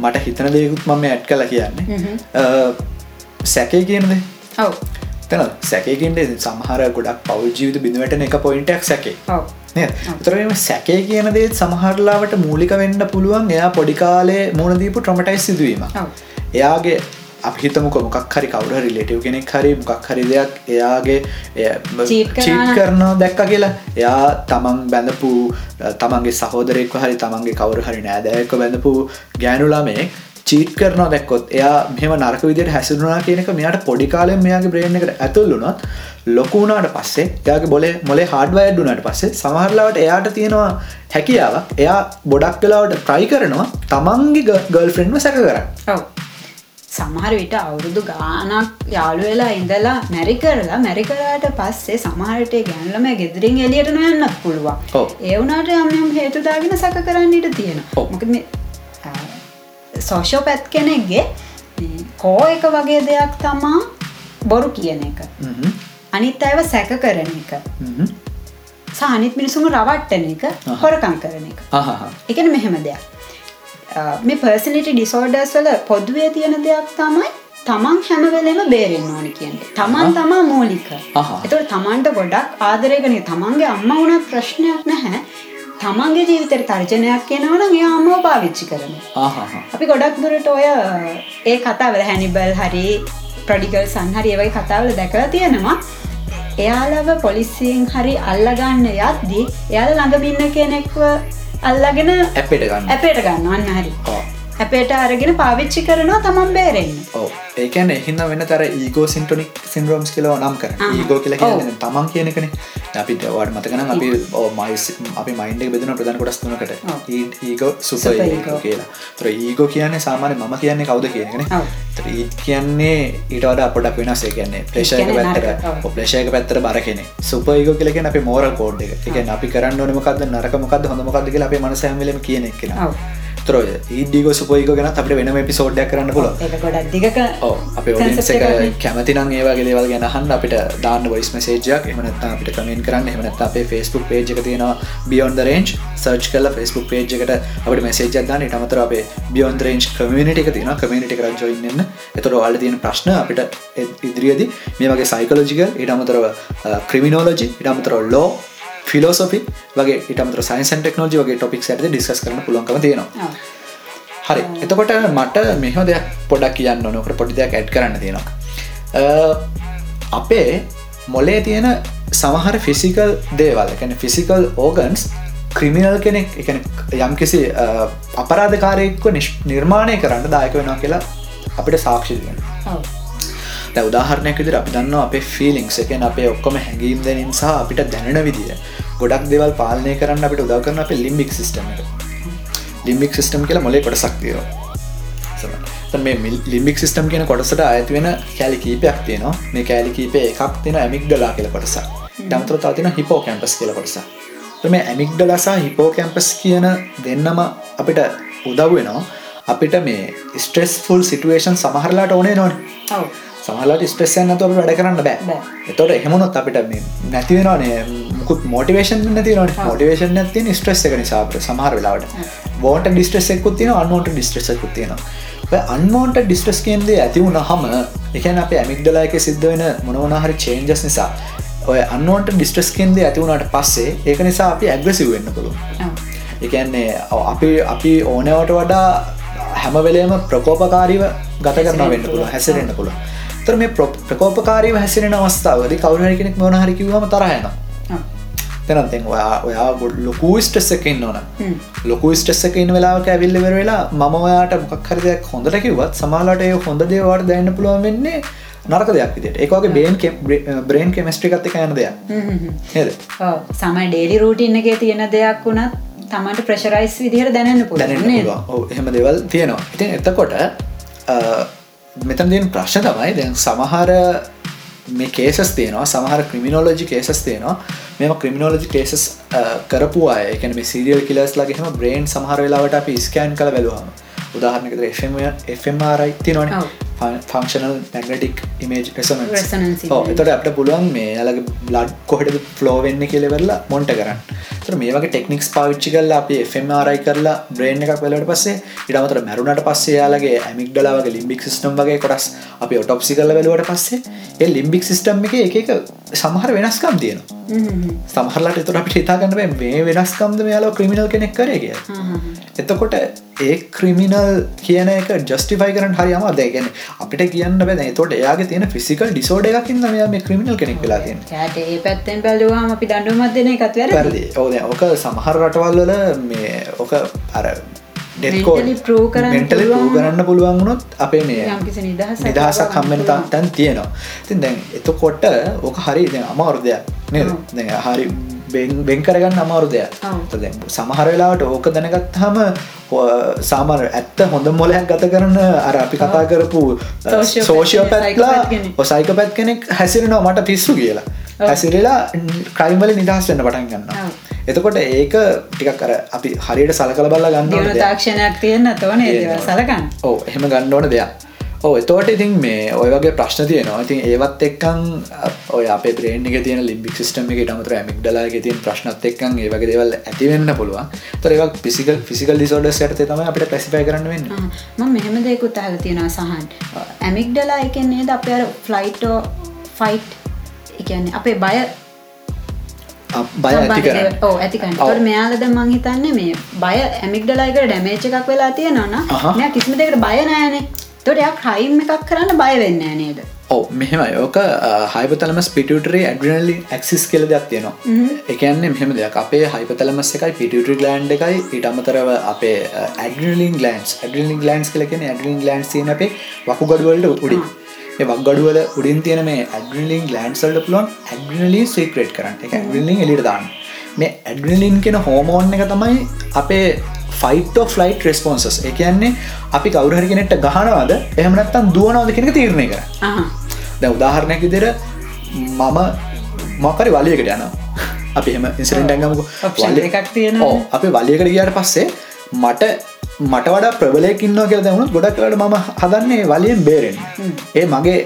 මට හිතන දෙයකුත් මම ඇට් කල කියන්නේ. සැකේ කියනද ඔව් තන සැකකින්ට සමහර ගොඩක් පවල් ජීවිත බිඳවට එක පොයින්ටක් සැකේ. තරම සැකේ කියන දේත් සමහරලාවට මූලික වෙන්න පුළුවන් එයා පොඩිකාලේ මුණදීපු ට්‍රමටයිස් සිදුවීම එයාගේ අපිහිතමුක මොකක් හරි කවුඩ රිලේටව් කෙනෙක් හරි මොකක් හරි දෙයක් එයාගේ චීට් කරනවා දැක්ක කියලා. එයා තමන් බැඳපු තමන්ගේ සහෝදරෙක්ව හරි තමන්ගේ කවරු හරි නෑදෑක බැඳපු ගෑනුලාමේ චීට් කරනවා දැක්කොත් එයා මෙම නරක විදියට හැසිරුණා කියනක මෙයාට පොඩිකාලෙන් මෙයාගේ බ්‍රේන් එකට ඇතුල්ලුනොත් ලොකුණාට පස්සේ එයාගේ බොලේ මොලේ හඩවයඩ්ඩුනට පස්සේ සමහරලාවට එයාට තියෙනවා හැකියාව එයා බොඩක් වෙලාවට ට්‍රයි කරනවා තමන්ගේ ගල් ෆ්‍රෙන්ඩ්ම සැක කර සමහර විට අවුරුදු ගානක් යාළු වෙලා ඉඳලා මැරි කරලා මැරි කරාට පස්සේ සමහරට ගැන්ලම ගෙදරින් එලියට නොයන්නත් පුළුවන්. ඒ වුනාට යම් හේතුදාගෙන සක කරන්නට තියෙන මොක සෝෂෝ පැත් කෙනෙක්ගේ කෝ එක වගේ දෙයක් තමා බොරු කියන එක. අනිත් අයව සැක කරන එක. සානිත් මිනිසුම රවට්ටන එක හොරකං කරන එක. එකන මෙහෙම දෙයක්. මේ පර්සනිට ඩිසෝඩර්ස් වල පොදුවේ තියෙන දෙයක් තමයි තමන් හැමවෙලෙම බේරෙන් ඕනි කියන්ට තමන් තමා මූලික. එතුට තමන්ට ගොඩක් ආදරයගන තමන්ගේ අම්ම වුණත් ප්‍රශ්නයක් නැහැ තමන්ගේ ජීවිතර තර්ජනයක් කෙනවන ඒ අම්මෝ පාවිච්චි කරන අපි ගොඩක් දුරට ඔය ඒ කතාවල හැනිබල් හරි ප්‍රඩිකල් සංහරි ඒවයි කතාවල දැකලා තියෙනවා. එයාලව පොලිසියෙන් හරි අල්ලගන්න යද්දී එයාල ළඟමින්න කෙනෙක්ව අල්ලගෙන ඇපට ගන්න ඇපේට ගන්නවන්න හරි. ඇපේට අරගෙන පාවිච්චි කරනවා තමන් බේරෙන්න. ඕ ඒකැන එහින්න වෙන තර ඒගෝ සින්ටොනික් සින්රෝම්ස් කියලව නම් කර. ඒගෝ කියල තමන් කියනකන අපිට වාට මතකන අපි මයිස් අපි මයින්ඩ බෙදන ප්‍රධන කොටස් තුනකට. ඒගෝ සුස කියලා. තර ඒගෝ කියන්නේ සාමානය මම කියන්නේ කවුද කියනගෙන ඊත් කියන්නේ ඊට වඩ අපොඩක් වෙනසේ කියන්නේ ප්‍රේෂයක පැත්තර ප්‍රේෂයක පැත්තර බර කෙනෙ සුපයගෝ කියලගෙන අපි මෝර කෝඩ් එක. එක අපි කරන්න ඕනමකද නරකමකද හොඳමකද කියලා අපේ මනසැමලම කියන කෙන තරෝය ඒඩිග සුපයක ගැන අපට වෙනම පිසෝඩ්ඩක් කරන්න පුල අප කැමතිනම් ඒවාගේ දේවල් ගැන හන්න්න අපිට දාන්න වයිස් මසේජයක් එමනත් අපිට කමෙන් කරන්න. එමනත් අපේ ෆස්බුක් පේජ් එක තියෙනවා බියොන්ද රේන්ජ් සර්ච් කල ෆස්බුක් පේජ් එකට අපට මෙසේජ දාන්න. ඉටමතර අපේ බියොන් රේන්ජ් කමිනිට එක තින කමිනිට කර ජොයින්න එතොර වාල තියෙන ප්‍රශ්න අපිට ඉදිරියද. මේ වගේ සයිකලෝජික ඉටමතරව ක්‍රමිනෝලජි ඉටමතර ලෝ ෆිලෝසොපි වගේ ඉටමතර සයින්සන් ටෙක්නෝජි වගේ ටොපික් ඇද ඩිස්කස් කරන පුලන්කම තියෙනවා. හරි. එතකොට මට මෙහ දෙයක් පොඩක් කියන්න නොකට පොඩි දෙයක් ඇඩ් කරන්න තියෙනවා. අපේ මොලේ තියෙන සමහර ෆිසිකල් දේවල් එකැන ෆිසිකල් ඕගන්ස් ක්‍රිමිනල් කෙනෙක් එක යම්කිසි අපරාධකාරයෙක්ව නිර්මාණය කරන්න දායක වෙනවා කියලා අපිට සාක්ෂිදෙන උදාහරණයක් විදිර අපි දන්න අපේ ෆිලිංක්ස් එකෙන් අපේ ඔක්කොම හැඟීම් දෙනින් සහ අපිට දැනෙන විදිිය ගොඩක් දෙවල් පාලනය කරන්න අපිට උදව කරන අප ලිම්බික් සිස්ටම ලිම්බික් සිස්ටම් කියල මොලේ කොට සක්තිය මේ ලිම්බික් සිස්ටම් කියන කොටසට ඇති වෙන කෑලි කීපයක් තියෙනවා. මේ කෑලි කීපේ එකක් තියෙන ඇමික් දලා කියල කොටස දම්තර තාතින හිපෝ කැම්පස් කියල කොටස මේ ඇමික් දලසා හිපෝ කැම්පස් කියන දෙන්නම අපිට උදව් වෙනවා. අපිට මේ ස්ට්‍රෙස් ෆුල් සිටුවේෂන් සමහරලාට ඕනේ නොන. සහලට ස්පෙසන් නතුව වැඩ කරන්න බෑ. එතොට එහෙමනොත් අපිට නැතිවෙනනේ මුකුත් මෝටිවේෂන් නැති මොටිවේෂන් නැති ස්ට්‍රෙස් එක නිසාපට සමහර වෙලාවට. බෝට ඩිස්ට්‍රෙස් එකුත් තින අන්මෝට ඩිස්ට්‍රෙසකුත් තියෙනවා. අන්මෝන්ට ඩිස්ට්‍රස් කියන්දේ ඇති වුණ හම එකන අප ඇමික්දලා එක සිද්ධ වෙන මොනවනහරි චේන්ජස් නිසා ඔය අන්නෝට ඩිස්ට්‍රස් කෙන්දේ ඇති වුණට පස්සේ ඒක නිසා අපි ඇග්‍රසිව වෙන්න පුළුව එකන්නේ අපි අපි ඕනවට වඩා හැමවෙලේම ප්‍රකෝපකාරීව ගත කරන වෙන්න පුළුව හැසිරෙන්න්න පුළුව තර මේ ප්‍රකෝපකාරීව හැසිරෙන අවස්ථාවද කවුරහරි කෙනෙක් මොන හරිකිවම තරහයන තැනතෙන් ඔයා ඔයා ගොඩ ලොකු ස්ටෙස් එකන්න ඕන. ලොකු ස්ටෙස් එක ඉන්න වෙලාක ඇවිල්ල වෙරවෙලා මම ඔයාට මොක්හරදයක් හොඳට කිවත් සමාලට ඒ හොඳ දේවාට දැන්න පුළුවන් වෙන්නේ නරක දෙයක් විදිට ඒකගේ බේන් බ්‍රේන් කෙමස්ට්‍රිකත් එක යන දෙයක්. නේද? සමයි ඩේලි රූටින්න එක තියෙන දෙයක් වුණත් තමට ප්‍රශරයිස් විදිහට දැනන්න පුළුවන් ඔව් එහෙම දෙවල් තියෙනවා. ඉතින් එතකොට මෙතන් දෙන් ප්‍රශ්න තමයි දැන් සමහර මේ කේසස් තියෙනවා සමහර ක්‍රමිනෝලජි කේසස් තියෙනවා. මෙම ක්‍රමිනෝලජි කේසස් කරපු අය එකන සිරියල් කිලස් ලගේම බ්‍රේන් සමහර වෙලාවට අපි ස්කෑන් කළ බැලවාම උදාහරණකද FMRයි තිනවන ෆංක්ෂනල් මැගටික් ඉමේජ් රෙසන එතට අපට පුළුවන් මේ අලගේ බ්ලඩ් කොහට ෆලෝවෙන්න කියලවෙරලා මොන්ට කරන්න තර මේ වගේ ටෙක්නික්ස් පාවිච්චි කරලා අපි FMRයි කරලා බ්‍රේන් එකක් වෙලට පස්සේ ඉඩමතර මැරුණට පස්සේ යාලගේ ඇමික්ඩලාවගේ ලිම්බික් සිස්ටම් වගේ කොටස් අපි ඔටොප්සි කල වෙලුවට පස්සේ ඒ ලිම්බික් සිස්ටම් එක එක සමහර වෙනස්කම් තියෙනවා. සමහරලට එතුර අපිට හිතාගන්න මේ වෙනස්කම්ද මෙයාලා ක්‍රමිනල් කෙනෙක් කරේ කිය එතකොට ඒ ක්‍රිමිනල් කියන එක ජස්ටිෆයි කරන හරි අම දැගෙන අපිට කියන්න බැ. තොට එයාගේ තියෙන ෆිසිකල් ඩිසෝඩ එකකින්න මෙයා මේ ක්‍රිමිනල් කෙනෙක් වෙලා තියෙන ඒ පැත්තෙන් බැලවාම අපි දඩුමත් දෙන එකත් වැරදි. ඕද ඕක සමහර රටවල්වල මේ ඕක අර පූ කරන්න පුළුවන්. වුණොත් අපේ මේ නිදහසක් හම්මෙන තැන් තියෙනවා. තින් දැන් එතකොට ඕක හරි දැ අමාරුදයක් නද? හරි බෙන් කරගන්න අමාරු දෙයක්. සමහර වෙලාවට ඕක දැනගත් හම සාමර ඇත්ත හොඳ මොලයක් ගත කරන අර අපි කතා කරපු සෝෂියෝ පැත්ලා ඔසයික පැත් කෙනෙක් හැසිරෙනවා මට පිස්සු කියලා හැසිරලා ක්‍රයිම්වල නිදහස් වෙන්න පටන් ගන්න එතකොට ඒක ටිකක් කර අපි හරියට සලකල බල්ල ගන්න තාක්ෂණයක් තියෙන්න්න තවන සලකන්න. ඕ එහෙම ගන්න ඕන දෙයක්. ඕ එතෝට ඉතින් මේ ඔය වගේ ප්‍රශ්න තියනවා. ඉතින් ඒවත් එක්කං ඔය අප ප්‍රේණක තියන ලිම්බික් සිස්ටම එක මතර මික්ඩලාගේ තියන් ප්‍රශ්නත් එක්කන් ඒ වගේ දෙවල් ඇතිවෙන්න පුළුවන්. තොර එකක් පිසිකල් ෆිසිකල් ඩිසෝඩ සට තම අපට පැසිපයි කරන්න වෙන්න. ම මෙහෙම දෙකුත් අහල තියෙනවා සහන්. ඇමික්ඩලා එකන්නේ ද අප ෆ්ලයිටෝ ෆයිට් එකන්නේ අපේ බය බය ඇතිකර ඕ ඇතිකන් ට මෙයාලද මං හිතන්නේ මේ බය ඇමික්ඩලායික ඩැමේච් එකක් වෙලා තියෙනවා මෙයා කිසිම දෙකට බය නෑනේ තොටයක් හයිම් එකක් කරන්න බය වෙන්න නේද? ඔව මෙහෙම යෝක හයිපතලම ස්පිටටරේ ඇඩනලි ඇක්සිස් කෙල දෙයක් තියෙනවා. එකන්නේ මෙහෙම දෙයක්. අපේ හයිපතලමස් එකයි පිටටරි ගලන්් එකයි ඉට අමතරව අපේ ඇඩලින් ගලන්ස් ඇඩලින් ගලන්ස් කලකෙන ඇඩලින් ගලන්ස් තියන අපේ වකුගඩුවලට උඩි වක්ගඩුවල උඩින් තියෙන මේ ඇඩලින් ගලන්සල්ට පුලොන් ඇඩනලි සේක්‍රේට් කරන්න. එක ඇඩලින් එලිට දාන්න. මේ ඇඩනලින් කෙන හෝමෝන් එක තමයි අපේ ෆයිට ෆලයිට් රෙස්පොන්සස් එකන්නේ අපි කවුරහරි කෙනෙට ගහනවාද? එහමනත්තන් දුවනවාද කෙනෙක තීරණය කර දැ උදාහරණයක් විදිර මම මොකරි වලියකට යන අපි එම ඉන්සිරෙන්ට ඇඟමක එකක් තියෙන අපි වලියකට ගියට පස්සේ මට මට වඩා ප්‍රබලයකින්නවා කියල දැවුණු ගොඩක්ලට ම හදන්නේ වලියෙන් බේරෙන් ඒ මගේ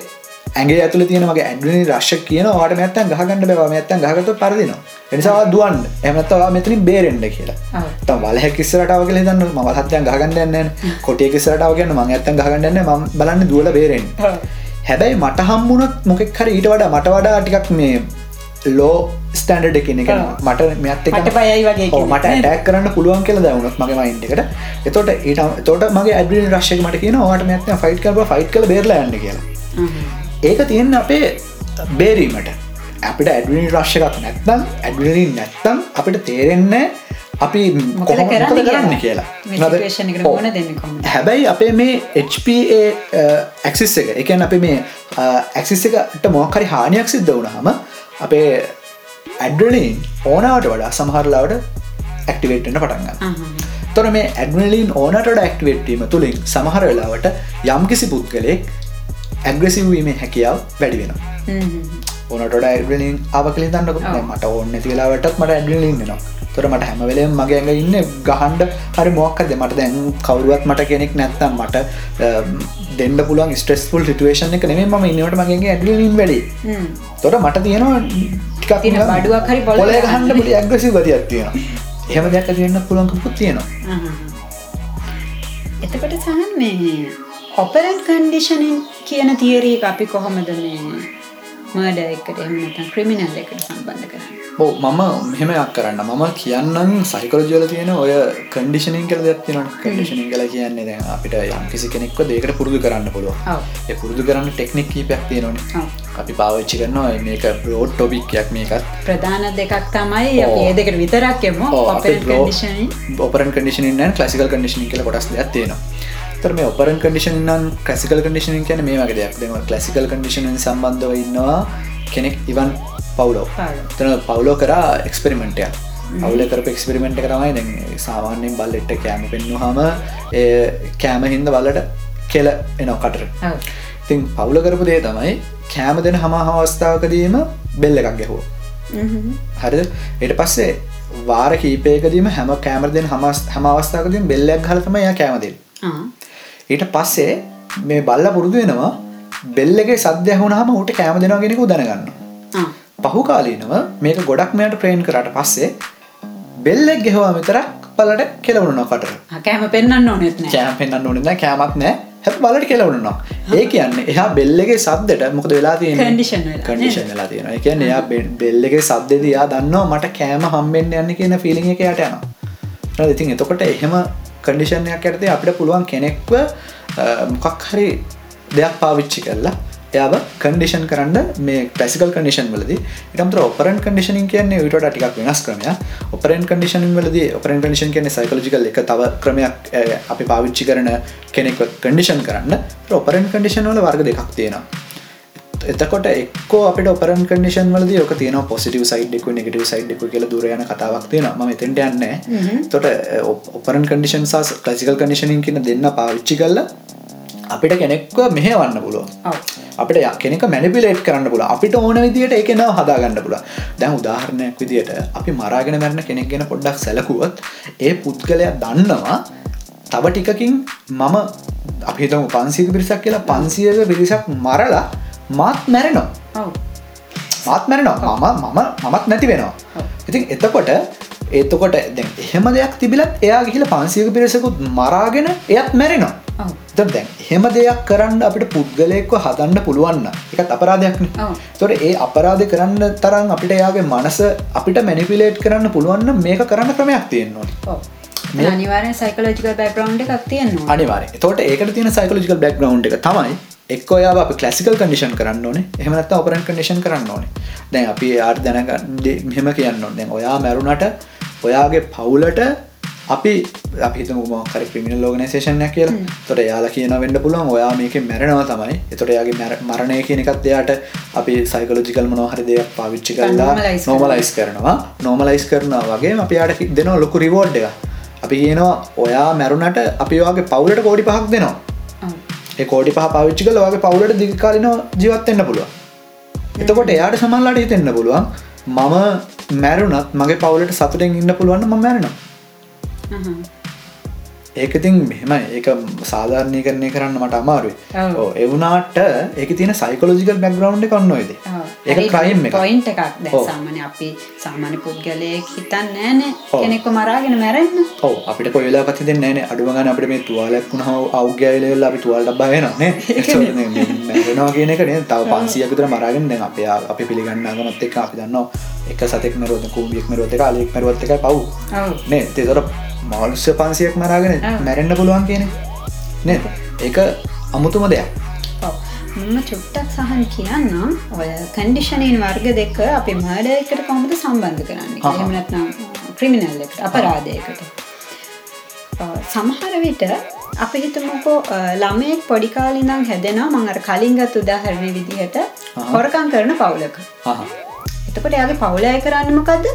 ඇගේ ඇතුල තියෙනගේ ඇඩනි රශ්ක කියන වාට මැත්තන් ගහගන්න බව ඇත්තන් ගහගත පරදින එනිසා දුවන් එමතවා මෙතනින් බේරෙන්ඩ කියලා. තම් වල කිස්සරටාව කල දන්න ම හත්යන් ගහගන්නන්න කොටිය කිසරටාව ගන්න මං ඇත්තන් ගහගන්න ම බලන්න දුවල බේරෙන් හැබැයි මට හම්බුණත් මොකෙක් හරි ඊට වඩා මට වඩා ටිකක් මේ ලෝ ස්ටන්ඩ එකන එක මට මෙත් මට පයයි වගේ මට ඇක් කරන්න පුළුවන් කියල දවුණත් මගේ මයින්ටකට එතොට ඒට තොට මගේ ඇඩි රශ්ක මට කියන වාට මැත්න ෆයිට් කරව ෆයිට් කල බේරලන්න කියලා. ඒක තියෙන අපේ බේරීමට. අපිට ඇඩවිනි රශ්‍යකත් නැත්තම් ඇඩවිනින් නැත්තම් අපිට තේරෙන්න අපි කොහොම කරන්න කියලා? හැබැයි අපේ මේ HPA ඇක්සිස් එක එකන් අප මේ ඇක්සිස් එකට මොකරි හානියක් සිද්ධ වුණහම අපේ ඇඩ්‍රලින් ඕනාවට වඩා සමහරලාවට ඇක්ටිවේට්න පටන්ගන්න තොර මේ ඇඩ්වලින් ඕනට ඩක්ටිවේට්ටීම තුළින් සමහර වෙලාවට යම්කිසි පුද්ගලෙක් ඇග්‍රසිවීමේ හැකියාව වැඩි වෙන ඕනට ඇඩලින් ආවකලින් දන්නක මට ඕන්න තිලාවටත් මට ඇඩලින් නවා තොර මට හැමවෙලේ මගේ ඇඟ ඉන්න ගහන්ඩ හරි මොක්කද මට දැන් කවරුවත් මට කෙනෙක් නැත්තම් මට දෙන්න පුළුවන් ස්ට්‍රෙස්ෆුල් සිටුවේෂන් එක නෙේ ම ඉන්නට මගේ ඇඩලින් වැඩි. තොට මට තියෙනවා ටිකක් බඩුවක් හරි පොල ගහන්න ඇග්‍රසි වතියක් තියෙන හෙම දැක තියන්න පුළන්කපුත් තියෙනවා. එතකට සහන් මේ ඔපරන් කන්ඩිෂනින් කියන තියරීක අපි කොහොමද මේ මඩ එකට එමනත ක්‍රමිනල් එකට සම්බන්ධ කරන්න. බෝ මම මෙහෙමයක් කරන්න. මම කියන්නම් සයිකරජල තියෙන ඔය කඩිෂනින් කල දත්තින කඩිෂනින් කල කියන්නේ දැ අපිට යම් කිසි කෙනෙක්ව දෙකට පුරුදු කරන්න පුළුව පුරුදු කරන්න ටෙක්නික් කීපයක් තියෙනන අපි පාවිච්චි කරනවා මේක බ්‍රෝඩ් ටොබික්යක් මේකත්. ප්‍රධාන දෙකක් තමයි ඒ දෙකට විතරක්ෙම ඔපරන් කඩිෂන කලසිකල් කඩිෂනින් කල කොටස් දෙයක් තියෙනවා තර මේ ඔපරන් කඩිෂන් නම් ක්‍රසිකල් කඩිෂන් කියන මේ වගේ දෙයක්. දෙම කලසිකල් කඩිෂන් සම්බන්ධව ඉන්නවා කෙනෙක් ඉවන් පවුලෝ තන පවුලෝ කරා එක්ස්පෙරිමෙන්ටයක් අවුල කරප එක්ස්පෙරිමෙන්ට් කරමයි දැ සාමාන්‍යෙන් බල්ලෙට්ට කෑම පෙන්න්නු හම කෑම හින්ද බලට කෙල එනෝ කටර ඉතින් පවුල කරපු දේ තමයි කෑම දෙන හම අවස්ථාවකදීම බෙල්ල එකක් ගැහෝ හරිද? එට පස්සේ වාර කීපයකදීම හැම කෑමර දෙන හමස් හම අවස්ථාවකදින් බෙල්ලක් හලතම ය කෑමදිල් ඊට පස්සේ මේ බල්ල පුරුදු වෙනවා බෙල්ලගේ සද්‍ය හුණහම ඌට කෑම දෙෙනගෙනෙකු දැනගන්න පහු කාලීනව මේක ගොඩක් මෙයට ප්‍රේන් කරට පස්සේ බෙල්ලෙක් ගෙහවා විතරක් පලට කෙලවුණ කට කෑම පෙන්න්න ඕනෙත් කෑම පෙන්න්න ඕනෙ කෑමත් නෑ. හැ බලට කෙලවුණනවා ඒ කියන්න එහා බෙල්ලගේ සද්දට මොකද වෙලා තියෙන කඩිෂන් වෙලා තියෙන කියන්න එයා බෙල්ලගේ සද්දද යා දන්නවා මට කෑම හම්බෙන්න්න යන්න කියන ෆිලිං එක යට යනවා. ඉතින් එතකොට එහෙම කඩිෂණයක් ඇරතේ අපිට පුළුවන් කෙනෙක්ව මොකක් හරි දෙයක් පාවිච්චි කරලා එයාව කන්ඩිෂන් කරන්න මේ පසිකල් කඩිෂන් වලද. ඉටමතර ඔපරන් කඩිෂනින් කියන්නේ විට ටිකක් වෙනස් ක්‍රමය ඔපරන් කඩිෂන් වලද ඔපරන් කඩිෂන් කියන සයිකලජිකල් එක තව ක්‍රමයක් අපි පාවිච්චි කරන කෙනෙක් කඩිෂන් කරන්න. ඔපරන් කඩිෂන් වල වර්ග දෙකක් තියෙනවා. එතකොට එක්කෝ අපට ඔපරන් කඩිෂන් වලද යක තියන පොසිටව සයිඩ්ෙකු නෙගටව සයිඩ්ෙකු කියල දුරයන කතාවක් තියෙන ම තෙන්ට යන්න තොට ඔපරන් කඩිෂන් සස් කලසිකල් කඩිෂනින් කියන දෙන්න පාවිච්චි කල්ලා අපිට කෙනෙක්ව මෙහවන්න පුළුව අපිට කෙනෙක මැනිපිලේට් කරන්න පුල අපිට ඕන විදිට එකන හදාගන්න පුල දැන් උදාහරණයක් විදියට අපි මරාගෙන මැරණ කෙනෙක් ගෙන පොඩ්ඩක් සැලකුවත් ඒ පුද්ගලයක් දන්නවා තව ටිකකින් මම අපිතම පන්සික පිරිසක් කියලා පන්සියක පිරිසක් මරලා මාත් මැරෙනවා. මාත් මැරෙනවා. මම මම මමත් නැති වෙනවා. ඉතින් එතකොට ඒතකොට දැ එහෙම දෙයක් තිබිලත් එයා ගිහිල පන්සියක පිරිසකුත් මරාගෙන එයත් මැරෙනවා. දැන් හෙම දෙයක් කරන්න අපිට පුද්ගලයෙක්ව හදන්න පුළුවන්න එකත් අපරාධයක්න තොට ඒ අපරාධ කරන්න තරම් අපිට යාගේ මනස අපිට මැනිපිලේට් කරන්න පුළුවන්න මේක කරන්න ක්‍රමයක් තියෙන්නවා අනිවාරය සයිකලෝජිකල් බැග්‍රවන්් එකක් තියෙනවා අනිවාර තොට ඒකට තියෙන සයිකලෝජිකල් බැග්‍රවන්් එක තමයි එක් ඔයා අප කලසිකල් කඩිෂන් කරන්න ඕන. එහමනත් ඔපරන් කඩිෂන් කරන්න ඕන. දැන් අපි ආර් දැනග මෙම කියන්න දැන් ඔයා මැරුණට ඔයාගේ පවුලට අපි අපිත මොකර ක්‍රමිනල් ලෝගනසේෂනයක් කියල. තොට යාලා කියන වෙන්න පුළුවන් ඔයා මේක මැරෙනව තමයි. එතොට යාගේ මරණය කියන එකත් එයාට අපි සයිකලෝජිකල් මනොහරි දෙයක් පාවිච්චි කරලා නෝමලයිස් කරනවා. නෝමලයිස් කරනවා. වගේ අපයාට දෙන ලොකු රිවෝඩ් එක අපි කියනවා ඔයා මැරුණට අපි වගේ පවුලට කෝඩි පහක් දෙනවා කෝඩි පහ පාවිච්චි කල වගේ පවුලට දිකාලින ජීවත්වෙන්න පුළුව එතකොට එයාට සමල්ලාට හිතෙන්න්න පුළුවන් මම මැරුණත් මගේ පවුලට සතුටෙන් ඉන්න පුළුවන්න ම මැරෙනවා. ඒකතින් මෙහෙම ඒක සාධාරණය කරණය කරන්න මට අමාරුවේ එවුනාට ඒක තියෙන සයිකලෝජිකල් බැග්‍රවන්් කන්නොයිද ඒක ක්‍රයිම් පොයින්ට එකක්. සාමන අපි සාමාන්‍ය පුද්ගලයෙක් හිතන් නෑන කෙනෙක්ක මරාගෙන මැරෙන්න්න ඕ අපිට කොයලා පති දෙන්න ෑන. අඩුවගන අපට මේ තුවාලක්ුණ හ අවග්‍යයිලල අපි තුවල් බයනනේ මැරෙනවා කියන එකනේ තව පන්සියකතර මරාගෙන දැන් අප අපි පිළිගන්න ගමත් එක අපි දන්නවා එක සතෙක් මරෝත කූමියෙක් මරෝත කාලෙක් මරවත්ත එක පව්. නේ? තෙතොර මනුස්්‍ය පන්සියක් මරාගෙන මැරෙන්න්න පුළුවන් කියන නේ ඒක අමුතුම දෙයක් මම චුට්ටක් සහන් කියන්නම්. ඔය කන්ඩිෂනීන් වර්ග දෙක අපි මඩයකට කොමද සම්බන්ධ කරන්න? එමනත්නම් ක්‍රිමිනල් එකට අපරාධයකට. සමහර විට අපි හිතමුකෝ ළමයෙක් පොඩිකාලිනම් හැදෙනවා. මඟර කලින්ගත් උදාහරණය විදිහට හොරකං කරන පවුලක. එතකොට යාගේ පවුලය කරන්න මොකක්ද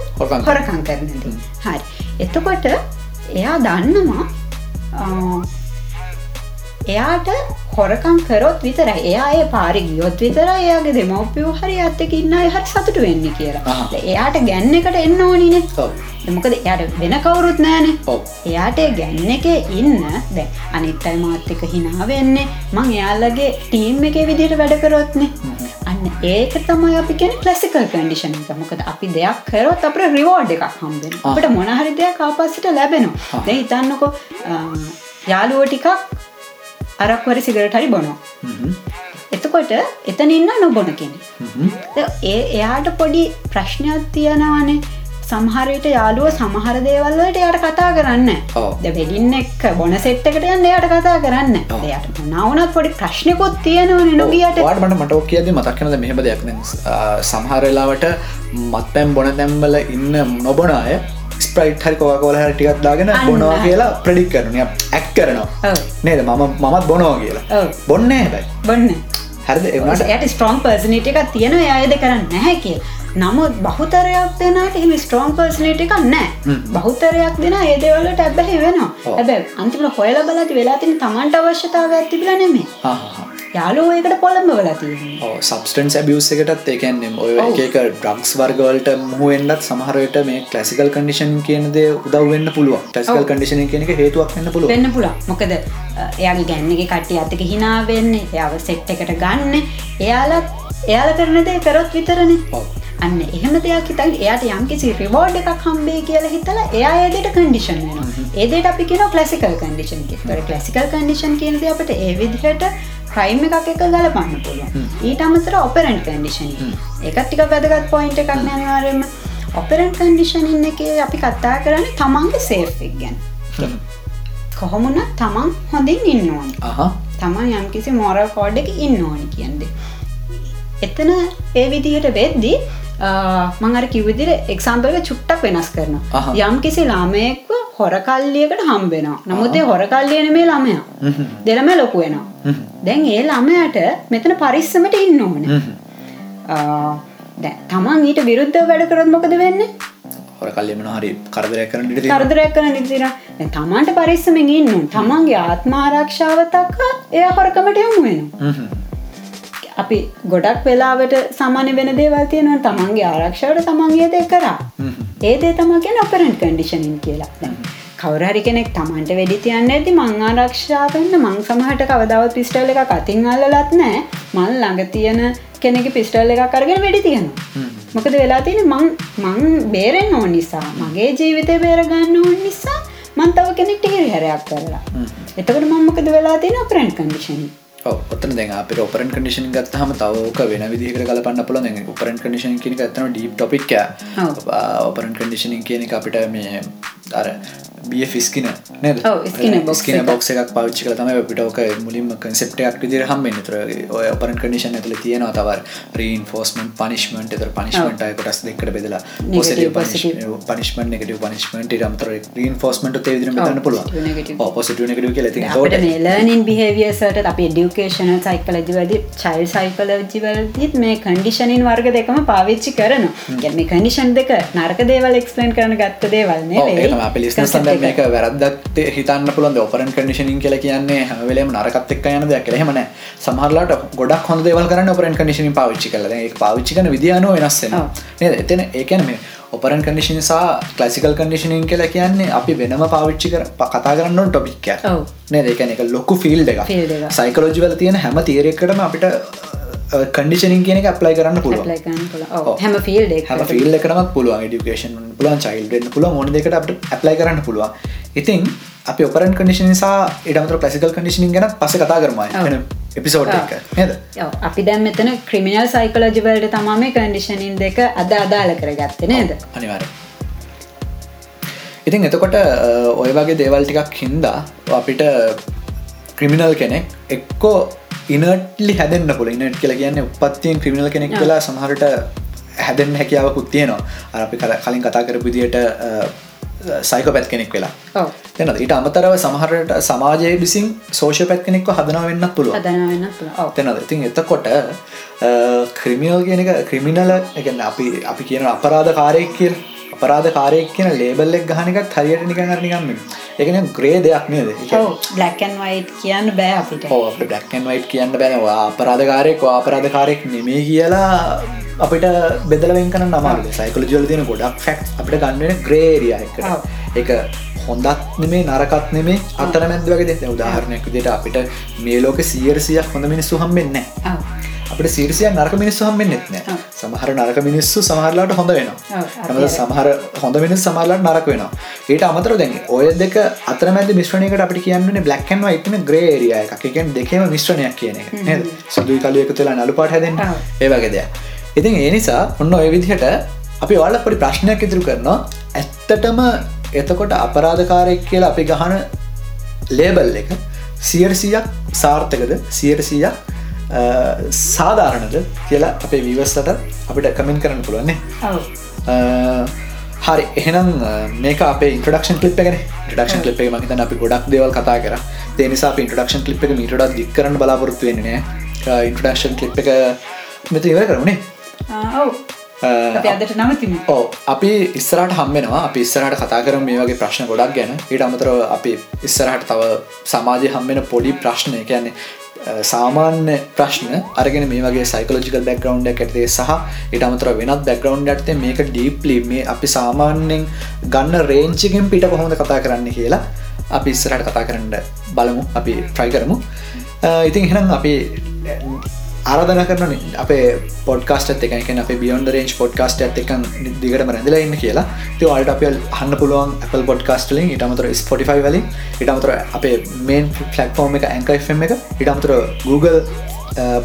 හොරකං කරනදී හරි. එතකොට එයා දන්නවා එයාට හොරකං කරොත් විතර එයා ඒ පාරි ගියොත් විතර එයාගේ දෙමවපියෝ හරි අත්තක ඉන්න හරි සතුට වෙන්න කියලා. එයාට ගැන්න එකට එන්න ඕනිනේ. මොකද එයට වෙන කවුරුත් නෑනේ එයාට ගැන්න එක ඉන්න දැ අනිත්තයි මාත්‍යක හිනාවෙන්නේ මං එයාල්ලගේ ටීම් එක විදිට වැඩකරොත්නේ අන්න ඒක තමයි අපි කෙන කලසිකල් කඩිෂන් එක. මොකද අපි දෙයක් කරොත් අප රිවෝඩ් එකක් හම්බෙන අපට මොනහරි දෙයක් ආපස්සට ලැබෙනවා. දැ හිතන්නකො යාලුව ටිකක් අරක්වර සිගරට හරි බොනවා. එතකොට එතන ඉන්න නොබොන කෙනෙ ඒ එයාට පොඩි ප්‍රශ්නයක් තියෙනවානේ. සමහරයට යාලුව සමහර දේවල්ලට යට කතා කරන්න ද වෙඩින්න එක් බොන සෙට්කට යන්න යට කතා කරන්න යට නවනත් පොඩි ප්‍රශ්නකොත් තියෙනවන නොගියට. මට මට කියද මතක්කනද මෙහෙම දෙයක්? සමහරලාවට මත් පැම් බොන තැම්බල ඉන්න නොබොන අය ස්ප්‍රයිට් හරි කෝකෝල හරි ටිකක් දාගෙන. බොනවා කියලා ප්‍රඩික් කරන ඇක් කරනවා. නේද? මම මමත් බොනෝ කියලා. බොන්නේ හැබයි. බොන්න. හරිද? එවනට යට ස්ට්‍රෝන් පර්සනට එකක් තියෙන අයද කරන්න නැහැ කිය නමුත් බහුතරයක් දෙනට එම ස්ට්‍රෝන් පර්සනට එකක් නෑ හ්ම්. බහුතරයක් දෙන ඒදවලට ඇබැහි වෙනවා. ඇබැ අන්තිම හොයල බලති වෙලාතින තමන්ට අවශ්‍යතාව ඇතිබිල නෙමේ යාලෝ ඒකට පොළඹ වලතිය සබස්ටන්ස් ඇබියස් එකටත් ඒකන්නම් ඔය ඔව්. එක ඩ්‍රක්ස් වර්ගවලට මුවෙන්ඩත් සමහරයට මේ කලසිකල් කඩිෂන් කියනද උදවන්න පුළුව ටස්කල්. කඩිෂන කියනක හේතුවක් වන්න පුළුව වෙන්න පුළා මොකද එයාගේ ගැන්නගේ කට්ටිය අතක හිනා වෙන්න එයාව සෙට් එකට ගන්න. එයාලත් එයාල කරනදේ කරොත් විතරණ. අන්න එහෙම දෙයක් හිතල් එයාට යම්කිසි රිවෝඩ් එකක් හම්බේ කියලා හිතලා එයා ඒදට කන්ඩිෂන් වෙන ඒදට අපි කියන කලසිකල් කන්ඩිෂන් තර කලසිකල් කන්ඩිෂන් කියනද අපට ඒ විදිහට ක්‍රයිම් එකක් එක ගලපන්න පුළුවන්. ඊට අමතර ඔපරන්් කන්ඩිෂන් එකත් ටික වැදගත් පොයින්ට එකක් නැනිවාරෙන්ම ඔපරන්් කන්ඩිෂන් එක අපි කත්තා කරන්න තමන්ගේ සේෆ් ගැන්. කොහොමුණ තමන් හොඳින් ඉන්න ඕනි. තමන් යම්කිසි මෝරල් කෝඩ් එක ඉන්න ඕනි කියන්ද එතන ඒ විදිහට වෙද්දි මංර කිවදිර එක්සාම්පලක චුට්ටක් වෙනස් කරන. යම් කිසි ලාමයෙක්ව හොරකල්ලියකට හම්බෙනවා නමුත් ඒ හොරකල්ලියන මේ ළමයා. දෙළම ලොකු වෙනවා දැන් ඒ ළමයට මෙතන පරිස්සමට ඉන්න ඕන. දැ තමන් ඊට විරුද්ධ වැඩ කරත් මොකද වෙන්න? හොර කල්ලියමන හරි කරදරය කරන ඩි කරදරයක් කරන නිතිර තමන්ට පරිස්සමෙන් ඉන්න තමන්ගේ ආත්මාරක්ෂාවතක්ක එය හොරකමට යොමු වෙනවා. අපි ගොඩක් වෙලාවට සමාන වෙන දේවල් තියෙනවා තමන්ගේ ආරක්ෂාවට තමන්ගේ දේ කරා. ඒදේ තම කියෙන අපරන්් කඩිෂනින් කියලා කවරහරි කෙනෙක් තමන්ට වෙඩි තියන්න ඇති මං ආරක්ෂාවන්න මං සමහට කවදාවත් පිස්ටල් එක කතින් අල්ලලත් නෑ මල් ළඟ තියෙන කෙනෙක පිස්ටල් එක කරගෙන වෙඩි තියෙනවා. මොකද වෙලා තියෙන මං මං බේරෙන් ඕන නිසා මගේ ජීවිතය බේරගන්න ඕන නිසා මන් තව කෙනෙක්ට හිරි හැරයක් කරලා. එතකට මංමකද වෙලා තියෙන අපරන්් කඩිෂනින් ඔත්තන දැ අප ඔපරන් කඩිෂන් ගත්තහම තවක වෙන විදිහක කලපන්න පුල උපරන් කඩිෂන් කියන ඇතන ඩීප් ටොපික් ඔපරන් කඩිෂනින් කියන අපිට මේ අර බිය ෆිස්කින නද? ස්කින. බොක්ස එකක්. පවිච්චි කල තම පිටෝක මුලින්ම කන්සෙප්ටයක් විදිර හම්බෙන් තර ඔය ඔපරන් කඩිෂන් ඇතුල තියෙනවා තවර රීන් ෆෝස්මන් පනිශ්මට තර පනිශ්මට කොටස් දෙකට බෙදලා Negative, පනිශ්මට එක පනිශ්මට රම්තර රීන් ෆෝස්මට මෙතන්න positive, පුළුව ති අපට මේ ලර්නින් බිහේවියසට අප ඩියුකේෂන සයිකලජි වැදි චයිල් සයිකලජිවලදීත් මේ කන්ඩිෂනින් වර්ග දෙකම පාවිච්චි කරන ගැන මේ කනිෂන් දෙක නරක දේවල් එක්ස්පලන් කරන ගත්ත දේවල්න්නේ පිලිස්න මේක වැරදත් හිතන්න පුළන් ඔපරන් කඩිෂනින් කියල කියන්නේ හැමවෙලේම නරකත් එක් යන දෙයක් කෙහෙමන සමහරලාට ගොඩක් හොඳ දේවල් කරන්න ඔපරන් කඩිෂනින් පාවිච්චි කල පාවිච්චි කන විදිියනෝ වෙනස්සෙන නද? එතන ඒකැන මේ ඔපරන් කඩිෂන් සා කලසිකල් කඩිෂනින් කියලා කියන්නේ අපි වෙනම පාවිච්චි කර කතා කරන්න ටොපික් ඔව්. නේ දෙකන එක ලොකු ෆිල් එක. සයිකලෝජිවල තියෙන හැම තීරෙක්කටම අපිට කඩිෂනින් කියන එක අප්ලයි කරන්න පුළුව හැම ෆිල් හැම ෆිල් එකනමත් පුළුවන් ඩිකේෂන් පුළුවන් චයිල්ඩෙන් පුළුව මොන දෙකට අපට ඇප්ලයි කරන්න පුළුවන්. ඉතින් අපි ඔපරන් කඩිෂන් නිසා ඉඩමතර පලසිකල් කඩිෂනින් ගැන පස කතා කරමයි එපිසෝඩ් එක. අපි දැම් මෙතන ක්‍රිමිනල් සයිකලජිවල්ට තමා මේ කන්ඩිෂනින් දෙක අද අදාල කරගත්ත නේද? අනිවාර ඉතින් එතකොට ඔය වගේ දේවල් ටිකක් හින්දා අපිට ක්‍රිමිනල් කෙනෙක් එක්කෝ ඉනටලි හැදන්න පුල ඉනට කියලා කියන්න උපත්තියෙන් ක්‍රිමිනල් කෙනෙක් කියලා සමහරට හැදෙන් හැකියාවකුත් තියෙනවා. අපි කල- කලින් කතා කරපු විදියට සයික පැත් කෙනෙක් වෙලා. එන ඊට අමතරව සමහරට සමාජය විසින් සෝෂ පැත් කෙනෙක්ව හදන වෙන්න පුළුව තැනද ඉතින් එතකොට ක්‍රමියල් කියන එක ක්‍රිමිනල එකන්න අපි අපි කියන අපරාධ කාරයක් කියල අපරාධ කාරයක් කියන ලේබල්ලෙක් ගහනකත් හරියට නිකන් අරනිකම්ම එකන ග්‍රේ දෙයක් නේද? බ්ලක්න් වයිට් කියන්න බෑ අපිට. ඩක්න් වයිට් කියන්න බැනවා අපරාධකාරයෙක් අපරාධකාරයෙක් නෙමේ කියලා අපිට බෙදලවෙන් කන නමාර සයිකලජල් තියෙන ගොඩක් ෆැක්් අපිට ගන්නවෙන ග්‍රේරිය ඔව්. එක. එක හොඳත් නෙමේ නරකත් නෙමේ අතර මැද වගේ දෙ උදාහරණයක් විදිට අපිට මේ ලෝක සියරසියක් හොඳ මිනිස්සු හම්බෙන්න අපට සිරිසිය නරක මිනිස්සු හම්බෙන් නෙත්න ඔව්. සමහර නරක මිනිස්සු සමහරලාට හොඳ වෙනවා. අපි අර- සමහර හොඳ මිනිස් සමහරලාට නරක වෙනවා. ඒට අමතර දැන් ඔය දෙක අතරමැද මිශ්‍රණයකට අපිට කියන්නේ බ්ලක්කන් වයිටන ග්‍රේරිය එකක්. එකෙන් දෙකම මිශ්‍රණයක් කියන එක. නේද? සුදුයි කලු එක තුලා නලු පාට හැදෙන් ඔව්. ඒ වගේ දෙයක්. ඉතින් ඒ නිසා ඔන්න ඔය විදිහට අපි ඔයාල පොඩි ප්‍රශ්නයක් ඉදිරි කරනවා. ඇත්තටම එතකොට අපරාධකාරයක් කියලා අපි ගහන ලේබල් එක සියරසියක් සාර්ථකද? සියරසියක් සාධාරණද කියලා අපේ විවස්සට අපිට කමෙන් කරන්න පුළුවන්නේ හරි. එහෙනම් මේක අප ඉන්ට්‍රඩක්ෂන් කලිප් එකන. ටක්ෂන් කලිප් එක මහිතන අපි ගොඩක් දේවල් කතා කර. තේනිසා ඉන්ට්‍රඩක්ෂන් කලිප් එක මීටඩක් දික් කරන්න බලාපොරත්තු වෙන්නේ ඉන්ට්‍රඩක්ෂන් කලිප් එක මෙත ඉවර කරනේ ඔව් අදට නවතිම. ඕ අපි ඉස්සරට හම්බෙනවා. අපි ඉස්සරහට කතා කරම මේ වගේ ප්‍රශ්න ගොඩක් ගැන. ඊට අමතර අපි ඉස්සරහට තව සමාජය හම්බෙන පොඩි ප්‍රශ්නය කියන්නේ සාමාන්‍ය ප්‍රශ්න අරගෙන මේ වගේ සයිකලෝජිකල් බැක්ග්‍රවන්් ඇතේ සහ ඉට අමතර වෙනත් බැක්ග්‍රවන්් ඇත්තේ මේක ඩීප්ලි මේ අපි සාමාන්‍යෙන් ගන්න රේංචිකෙන් පිට කොහොඳ කතා කරන්න කියලා අපි ඉස්සරහට කතා කරන්න බලමු අපි ට්‍රයි කරමු. ඉතින් එහෙනම් අපි ආරධන කරන අපේ පොඩ්කාස්ට එක අප බියොන්ද රේන්ච් පොඩ්කාස්ට ඇත් එක දිගටම රැඳලා ඉන්න කියලා. ති අල්ට අප හන්න පුළුවන් Apple පොඩ්කාස්ටලින් ඉටමතර ස්පොටිෆයි වලින් ඉටමතර අපේ මේන් ෆලක්ෆෝර්ම් එක ඇංකයිම් එක ඉටමතර Google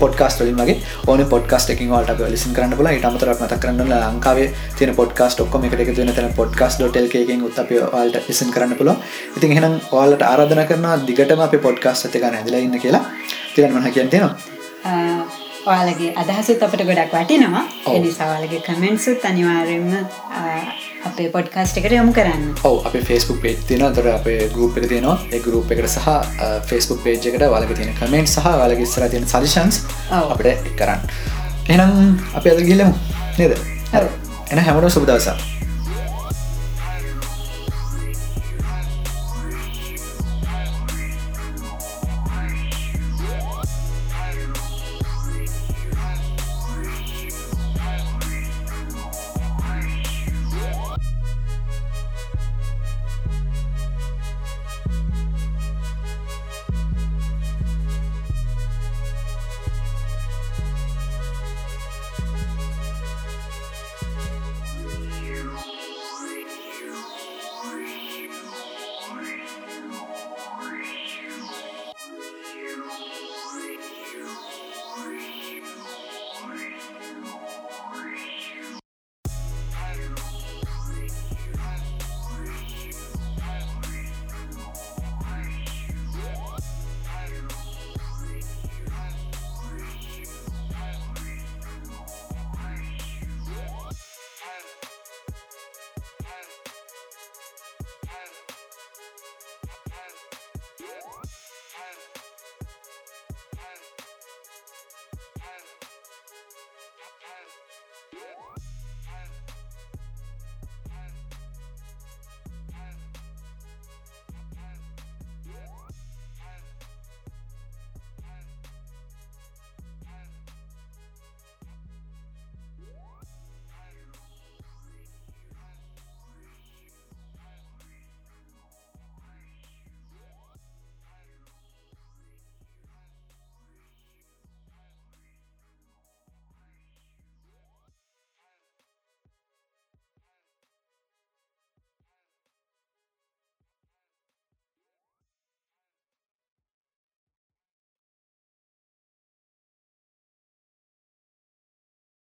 පොඩ්කාස්ටලින් වගේ ඕන පොඩ්කාස්ට එකින් වලට අප ලිසින් කරන්න පුල ඉටමතර මත කරන්න ලංකාවේ තින පොඩ්කාස්ට ඔක්කොම එක තුන තන පොඩ්කාස් ඩොටල්කකින් උත් අප වාල්ට ලිසින් කරන්න පුල ඉතින් එහෙනම් ඔයාලට ආරාධන කරන දිගටම අප පොඩ්කාස්ට එක නැදලා ඉන්න කියලා. තිරන් මහ කියන්තිනවා ඔයාලගේ අදහසුත් අපට ගොඩක් වටිනවා. එනිසාවාලගේ කමෙන්ට්සුත් අනිවාරෙන්ම අපේ පොඩ්කාස්ට එකට යොමු කරන්න. ඔව අප ෆස්බුක් පේජ් තින තොර අපේ ගරුප් එක තියනවා. ඒ ගරුප් එකට සහ ෆස්බුක් පේජ් එකට වලග තියෙන කමෙන්ට් සහ වලගේ ස්ර තියෙන සජිෂන්ස් අපට කරන්න. එනම් අප අද ගිල්ලමු නේද? එන හැමට සුබදසා